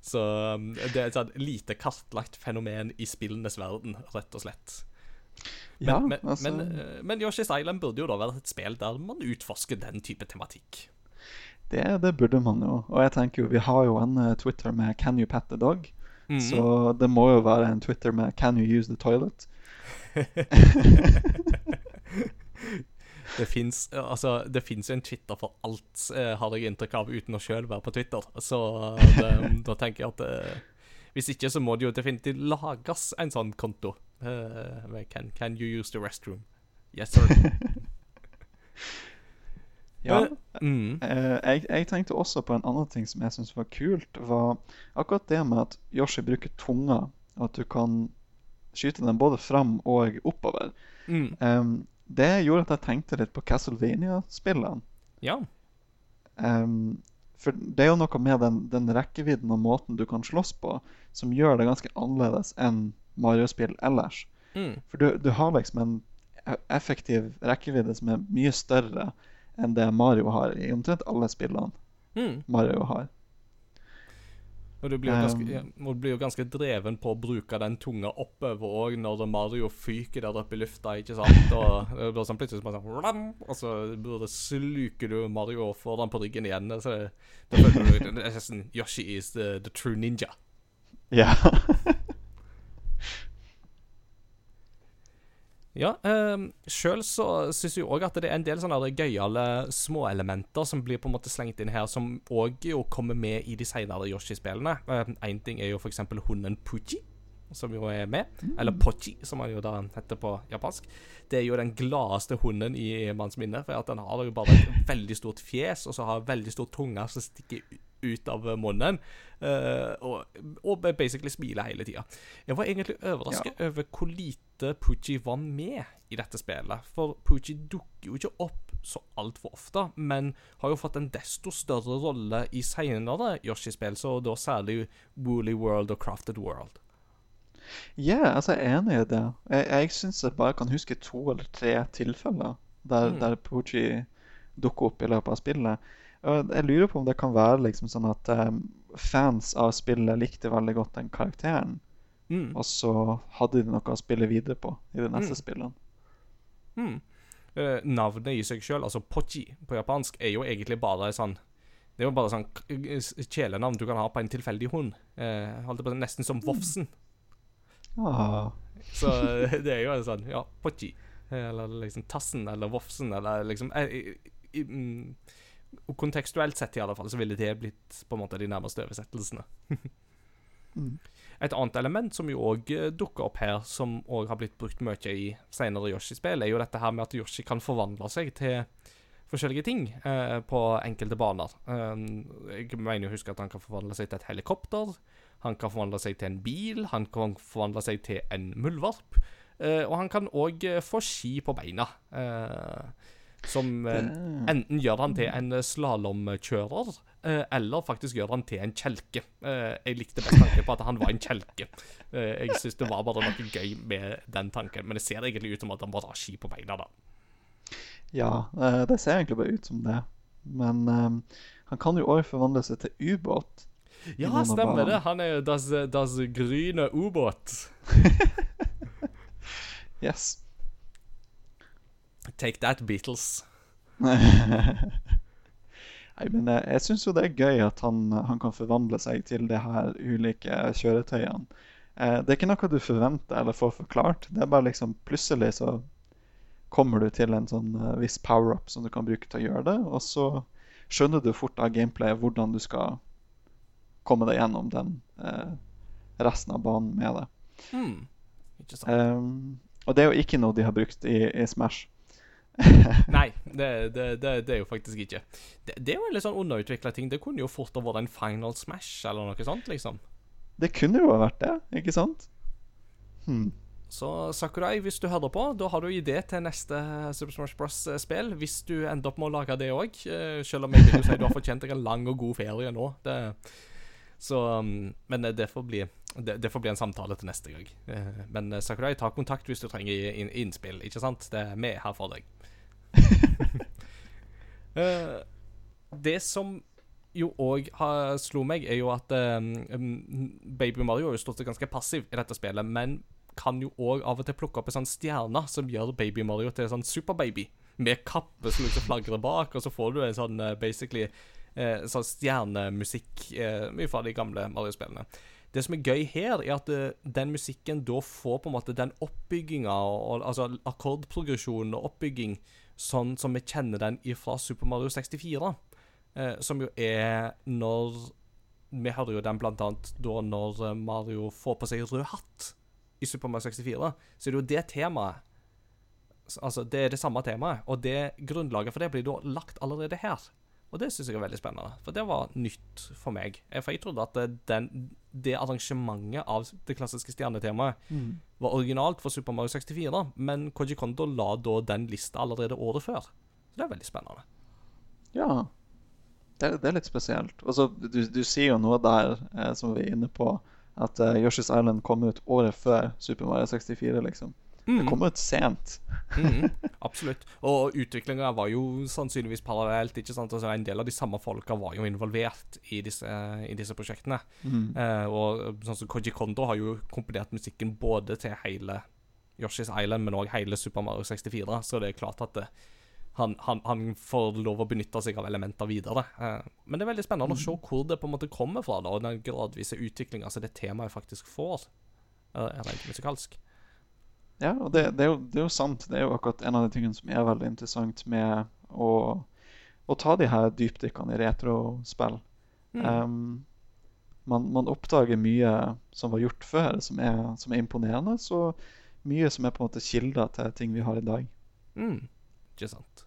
Så um, det er et sånn lite kartlagt fenomen i spillenes verden, rett og slett. Men, ja, men, altså... men, uh, men Yoshi's Island burde jo da være et spill der man utforsker den type tematikk. Det, det, burde man jo. Og jeg tenker jo, vi har jo en uh, Twitter med 'Can you pet the dog'? Mm. Så det må jo være en Twitter med 'Can you use the toilet'? <laughs> det fins altså, jo en Twitter for alt, eh, har jeg inntrykk av, uten å sjøl være på Twitter. Så det, <laughs> da tenker jeg at eh, hvis ikke, så må det jo definitivt lages en sånn konto. Uh, can, can you use the restroom? Yes, sir. <laughs> Ja. Mm. Eh, jeg, jeg, tenkte også på en annen ting som jeg syntes var kult. var Akkurat det med at Yoshi bruker tunga, og at du kan skyte den både fram og oppover. Mm. Um, det gjorde at jeg tenkte litt på Castlevania-spillene. Ja. Um, for det er jo noe med den, den rekkevidden og måten du kan slåss på, som gjør det ganske annerledes enn Mario-spill ellers. Mm. For du, du har liksom en e- effektiv rekkevidde som er mye større enn det Mario har i omtrent alle spillene Mm. Mario har. Og du blir, jo ganske, Um, ja, du blir jo ganske dreven på å bruke den tunga oppover òg når Mario fyker der oppe i lufta, ikke sant? Og <laughs> det blir sånn plutselig bare sånn Og så burde, sluker du Mario og får den på ryggen igjen. Så da føler du det er nesten Yoshi is the, the true ninja. Ja. <laughs> Ja, um, Sjøl så syns jeg òg at det er en del sånne gøyale småelementer som blir på en måte slengt inn her, som òg jo kommer med i de senere Yoshi-spillene. Én ting er jo f.eks. hunden Puchi, som jo er med. Eller Pochi, som han jo da heter på japansk. Det er jo den gladeste hunden i manns minne, for at den har jo bare et veldig stort fjes, og så har veldig stor tunge som stikker u- ut av munnen, Uh, og, og basically smiler hele tida. Jeg var egentlig overrasket over hvor lite Poochie var med i dette spillet. For Poochie dukker jo ikke opp så altfor ofte, men har jo fått en desto større rolle i senere Yoshi-spill, så da særlig Woolly World og Crafted World. Ja, altså jeg er enig i det. Jeg, jeg syns jeg bare kan huske to eller tre tilfeller der, Mm. der Poochie dukker opp i løpet av spillet. Og jeg lurer på om det kan være liksom sånn at um, fans av spillet likte veldig godt den karakteren, Mm. og så hadde de noe å spille videre på i de neste Mm. spillene. Mm. Uh, navnet i seg sjøl, altså Pochi på japansk, er jo egentlig bare sånn Det er jo bare sånn kjælenavn du kan ha på en tilfeldig hund. Uh, på Nesten som Vofsen. Ah, Så det er jo en sånn Ja, Pochi. Eller liksom Tassen eller Vofsen eller liksom eh, i, i, mm, og Kontekstuelt sett i alle fall så ville det blitt på en måte de nærmeste oversettelsene. <laughs> Mm. Et annet element som jo òg dukker opp her, som òg har blitt brukt mye i senere Yoshi-spill, er jo dette her med at Yoshi kan forvandle seg til forskjellige ting eh, på enkelte baner. Eh, jeg mener å huske at han kan forvandle seg til et helikopter, han kan forvandle seg til en bil, han kan forvandle seg til en muldvarp, eh, og han kan òg få ski på beina. eh, som eh, enten gjør han til en slalåmkjører, eh, eller faktisk gjør han til en kjelke. Eh, jeg likte best tanken på at han var en kjelke. Eh, jeg syns det var bare noe gøy med den tanken, men det ser egentlig ut som at han bare har ski på beina. da. Ja, eh, det ser egentlig bare ut som det. Men eh, han kan jo òg forvandle seg til ubåt. Ja, stemmer det. Han er jo das, das grüne ubåt. <laughs> Yes. Take that, Beatles. <laughs> Nei, men jeg, jeg syns jo det er gøy at han, han kan forvandle seg til de her ulike kjøretøyene. Eh, det er ikke noe du forventer eller får forklart. Det er bare liksom plutselig så kommer du til en sånn uh, viss power-up som du kan bruke til å gjøre det, og så skjønner du fort av gameplayet hvordan du skal komme deg gjennom den eh, resten av banen med det. Mm. Um, og det er jo ikke noe de har brukt i, i Smash. <laughs> Nei, det, det, det, det er jo faktisk ikke. Det, det er jo en litt sånn underutvikla ting. Det kunne jo fort ha vært en Final Smash eller noe sånt, liksom. Det kunne jo ha vært det, ikke sant? Hmm. Så Sakurai, hvis du hører på, da har du idé til neste Super Smash Bros.-spill. Hvis du ender opp med å lage det òg. Selv om jeg vil jo si du har fortjent deg en lang og god ferie nå. Det, så, um, men det får, bli, det, får bli en samtale til neste gang. Eh, Men eh, Sakurai, ta kontakt hvis du trenger innspill, ikke sant? Det er vi her for deg. <laughs> Eh, det som jo òg slo meg, er jo at um, Baby Mario har jo stått ganske passiv i dette spillet, men kan jo òg av og til plukke opp en sånn stjerne som gjør Baby Mario til en sånn superbaby. Med kappe som liksom flagrer bak, og så får du en sånn eh, basically eh, sånn stjernemusikk eh, mye fra de gamle Mario-spillene. Det som er gøy her, er at uh, den musikken da får på en måte den oppbygginga, altså akkordprogresjonen og oppbygging, sånn som vi kjenner den fra Super Mario 64. Eh, som jo er når Vi hører jo den blant annet da når eh, Mario får på seg rød hatt i Super Mario 64. Så er det jo det temaet. Altså, det er det samme temaet, og det grunnlaget for det blir da lagt allerede her. Og det syns jeg er veldig spennende, for det var nytt for meg. For jeg trodde at den, det arrangementet av det klassiske stjernetemaet var originalt for Super Mario 64, da, men Koji Kondo la da den lista allerede året før. Så det er veldig spennende. Ja. Det, det er litt spesielt. Og så du, du sier jo noe der eh, som vi er inne på, at eh, Yoshi's Island kom ut året før Super Mario 64, liksom. Det kom ut sent. Mhm, <laughs> absolutt. Og utviklinga var jo sannsynligvis parallelt. ikke sant? Altså, en del av de samme folka var jo involvert i disse, i disse prosjektene. Eh, og sånn som Koji Kondo har jo komponert musikken både til hele Yoshi's Island, men òg hele Super Mario 64, så det er klart at det, han, han, han får lov å benytte seg av elementer videre. Eh, men det er veldig spennende å se hvor det på en måte kommer fra, da, og den gradvise utviklinga som det temaet faktisk får, eh, rent musikalsk. Ja, og det, det, er jo, det er jo sant. Det er jo akkurat en av de tingene som er veldig interessant med å, å ta de her dypdykkene i retrospill. Mm. Um, man, man oppdager mye som var gjort før, som er, som er imponerende, så mye som er på en måte kilder til ting vi har i dag. Mm, ikke sant.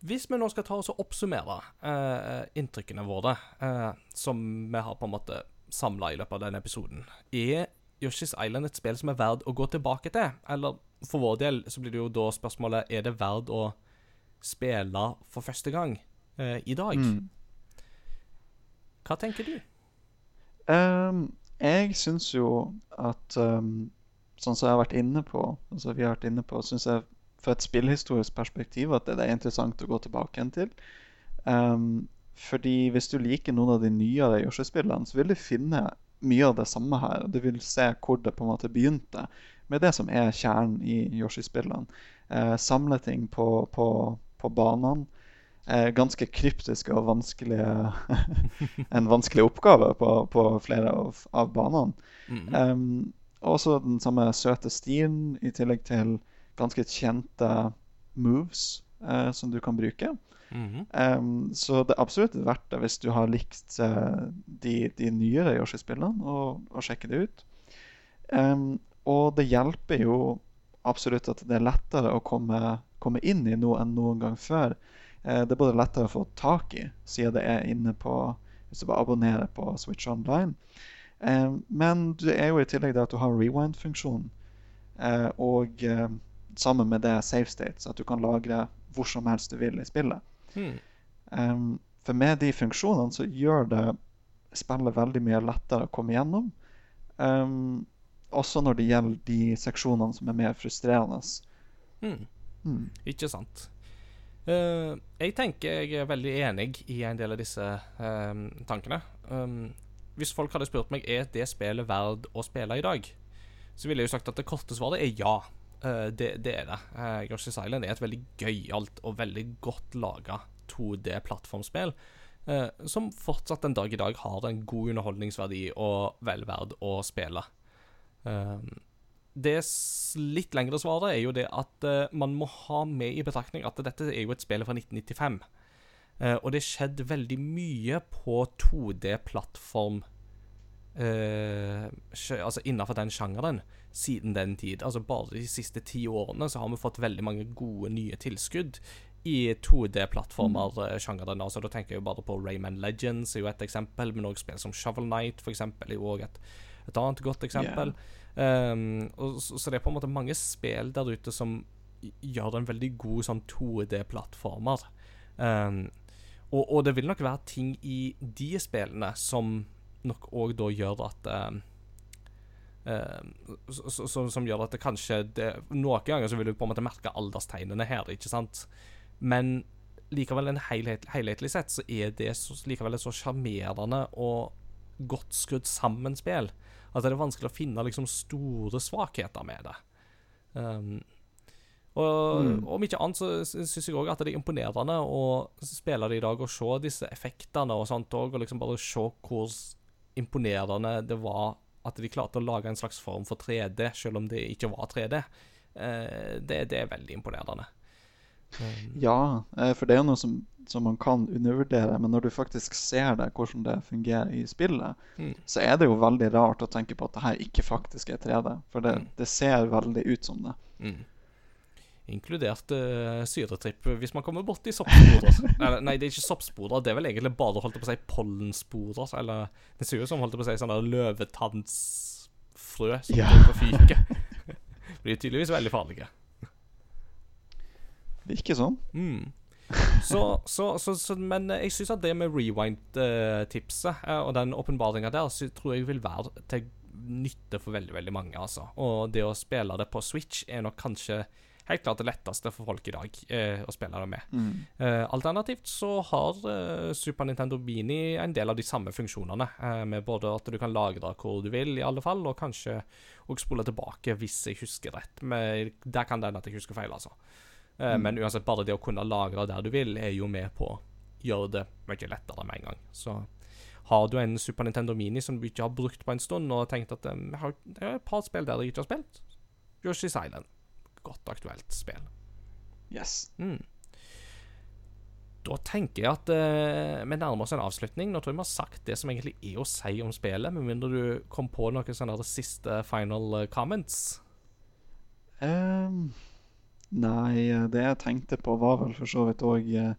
Hvis vi nå skal ta oss og oppsummere eh, inntrykkene våre, eh, som vi har på en måte samla i løpet av denne episoden, er Yoshi's Island et spill som er verdt å gå tilbake til? Eller for vår del så blir det jo da spørsmålet er det verdt å spille for første gang eh, i dag? Mm. Hva tenker du? Um, jeg syns jo at um, Sånn som jeg har vært inne på, altså vi har vært inne på, syns jeg fra et spillhistorisk perspektiv at det er interessant å gå tilbake igjen til. Um, fordi hvis du liker noen av de nyere Yoshi-spillene, så vil du finne mye av det samme her. Du vil se hvor det på en måte begynte, med det som er kjernen i Yoshi-spillene. Eh, samle ting på, på, på banene. Eh, ganske kryptiske og vanskelige <laughs> En vanskelig oppgave på, på flere av, av banene. Mhm. Um, også den samme søte stilen, i tillegg til ganske kjente moves eh, som du kan bruke. Mhm. Um, så det er absolutt verdt det hvis du har likt uh, de, de nyere Yoshi-spillene, og, og sjekke det ut. Um, og det hjelper jo absolutt at det er lettere å komme, komme inn i noe enn noen gang før. Uh, det er både lettere å få tak i, siden det er inne på Hvis du bare abonnerer på Switch Online. Um, men det er jo i tillegg det at du har rewind-funksjonen. uh, og sammen med det save states, at du kan lagre hvor som helst du vil i spillet. Hmm. Um, for med de funksjonene så gjør det spillet veldig mye lettere å komme gjennom. Um, også når det gjelder de seksjonene som er mer frustrerende. Hmm. Mm. Ikke sant. Uh, jeg tenker jeg er veldig enig i en del av disse um, tankene. Um, hvis folk hadde spurt meg er det spillet verd å spille i dag, så ville jeg jo sagt at det korte svaret er ja. Eh, det, det er det. Uh, Yoshi's Island er et veldig gøyalt og veldig godt laga 2D-plattformspill. eh, som fortsatt den dag i dag har en god underholdningsverdi og vel verd å spille. Det litt lengre svaret er jo det at eh, man må ha med i betraktning at dette er jo et spill fra 1995. Eh, og det skjedde veldig mye på 2D-plattform eh, Altså innenfor den sjangeren siden den tid. Altså Bare de siste ti årene så har vi fått veldig mange gode nye tilskudd i 2D-plattformer-sjangeren. Altså, da tenker jeg jo bare på Rayman Legends, er jo et eksempel, men også spill som Shovel Knight, for eksempel, er jo også et, et annet godt eksempel. Um, og, så, så det er på en måte mange spill der ute som gjør en veldig god sånn 2D-plattformer. Um, og, og det vil nok være ting i de spillene som nok òg da gjør at eh, um, så, så, så, Som gjør at det kanskje det, Noen ganger så vil du på en måte merke alderstegnene her, ikke sant? Men likevel, en helhet, helhetlig sett, så er det så, likevel et så sjarmerende og godt skrudd sammen spill at det er vanskelig å finne liksom store svakheter med det. Um, og Mm. om ikke annet så syns jeg òg at det er imponerende å spille det i dag og se disse effektene og sånt òg, og liksom bare se hvor imponerende det var at de klarte å lage en slags form for 3D, selv om det ikke var 3D. Eh, det, det er veldig imponerende. Um, Ja, eh, for det er noe som, som man kan undervurdere, men når du faktisk ser det, hvordan det fungerer i spillet, Mm. så er det jo veldig rart å tenke på at det her ikke faktisk er 3D. For det, Mm. det ser veldig ut som det. Mm. Inkludert uh, syretripp hvis man kommer borti soppsporer. <laughs> Eller, nei, det er ikke soppsporer, det er vel egentlig bare holdt på å si pollensporer. Eller det ser ut som holdt på å si sånne løvetannsfrø som Ja. på fyket. Blir <laughs> tydeligvis veldig farlige. Virker sånn. Mm. Så, så, så, så, men jeg syns at det med rewind-tipset uh, og den åpenbaringa der, så tror jeg vil være til nytte for veldig veldig mange. altså. Og det å spille det på Switch er nok kanskje helt klart det letteste for folk i dag eh, å spille det med. Mm. Eh, alternativt så har eh, Super Nintendo Mini en del av de samme funksjonene, eh, med både at du kan lagre hvor du vil, i alle fall, og kanskje òg spole tilbake hvis jeg husker rett. Men der kan det hende at jeg husker feil, altså. Eh, Men uansett, bare det å kunne lagre der du vil, er jo med på å gjøre det mye lettere med en gang. Så har du en Super Nintendo Mini som du ikke har brukt på en stund, og tenkt at eh, jeg har, er et par spill der jeg ikke har spilt, Yoshi's Island. Godt aktuelt spill. Yes. Mm. Da tenker jeg at eh, vi nærmer oss en avslutning. Nå tror jeg vi har sagt det som egentlig er å si om spillet, med mindre du kom på noen sånne der siste final eh, comments. Um, nei, eh, det jeg tenkte på, var vel for så vidt òg Jeg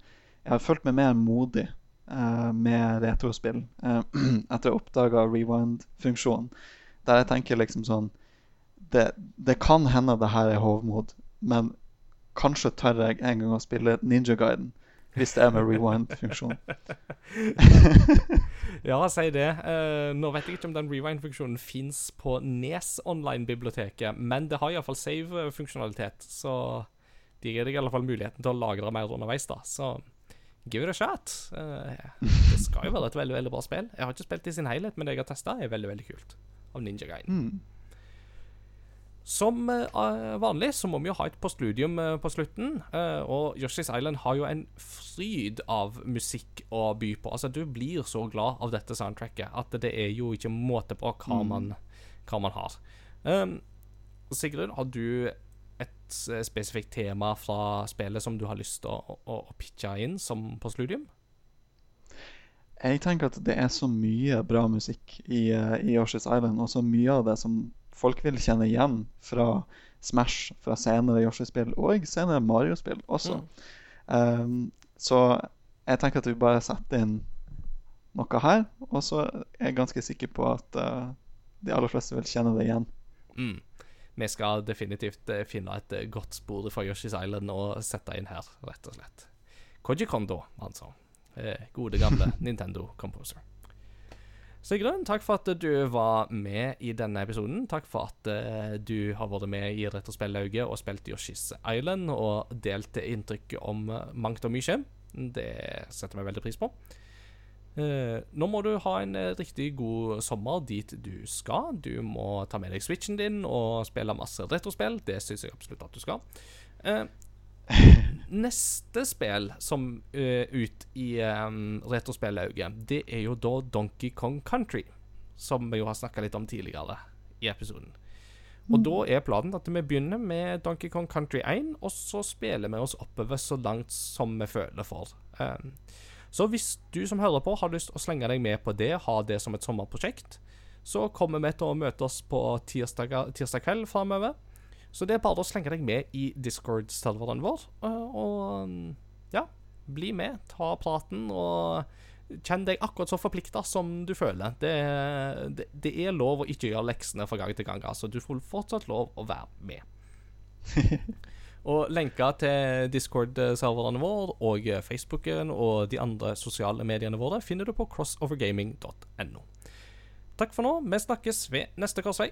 har følt meg mer modig uh, med retrospill uh, <clears throat> etter å oppdaga rewind-funksjonen. Der jeg tenker liksom sånn det, det kan hende det her er hovmod, men kanskje tør jeg en gang å spille Ninja Guiden hvis det er med rewind-funksjon. <laughs> Ja, si det. Eh, nå vet jeg ikke om den rewind-funksjonen fins på Nes online-biblioteket, men det har iallfall save-funksjonalitet, så de gir deg i alle fall muligheten til å lagre mer underveis, da. Så give it a shot. Eh, det skal jo være et veldig veldig bra spill. Jeg har ikke spilt det i sin helhet, men det jeg har testa, er veldig veldig kult. Av Ninja Guide. Mm. Som eh, vanlig så må vi jo ha et postludium eh, på slutten. eh, og Yoshi's Island har jo en fryd av musikk å by på. Altså, du blir så glad av dette soundtracket at det er jo ikke måte på hva, man, hva man har. Um, Sigrun, har du et spesifikt tema fra spillet som du har lyst til å, å, å pitche inn som postludium? Jeg tenker at det er så mye bra musikk i, i Yoshi's Island, og så mye av det som folk vil kjenne igjen fra Smash, fra senere Yoshi-spill, og senere Mario-spill også. Um, så jeg tenker at vi bare setter inn noe her, og så er jeg ganske sikker på at uh, de aller fleste vil kjenne det igjen. Mm. Vi skal definitivt eh, finne et eh, godt spor fra Yoshi's Island og sette inn her, rett og slett. Koji Kondo, altså. Eh, gode, gamle <laughs> Nintendo Composer. Sigrun, takk for at du var med i denne episoden. Takk for at eh, du har vært med i Retrospellauget og spilt Yoshi's Island og delt inntrykk om eh, mangt og mye. Det setter vi veldig pris på. Eh, nå må du ha en riktig god sommer dit du skal. Du må ta med deg switchen din og spille masse retrospill. Det syns jeg absolutt at du skal. Neste spill som uh, ut i um, retrospillauget, det er jo da Donkey Kong Country. Som vi jo har snakka litt om tidligere i episoden. Og da er planen at vi begynner med Donkey Kong Country 1, og så spiller vi oss oppover så langt som vi føler for. Um, så hvis du som hører på har lyst til å slenge deg med på det, ha det som et sommerprosjekt, så kommer vi til å møte oss på tirsdag, tirsdag kveld framover. Så det er bare å slenge deg med i Discord-serveren vår, og, og ja, bli med. Ta praten og kjenn deg akkurat så forplikta som du føler. Det, det, det er lov å ikke gjøre leksene fra gang til gang. Altså, du får fortsatt lov å være med. <laughs> Og lenker til Discord-serverne våre og Facebooken og de andre sosiale mediene våre finner du på crossovergaming.no. Takk for nå. Vi snakkes ved neste korsvei.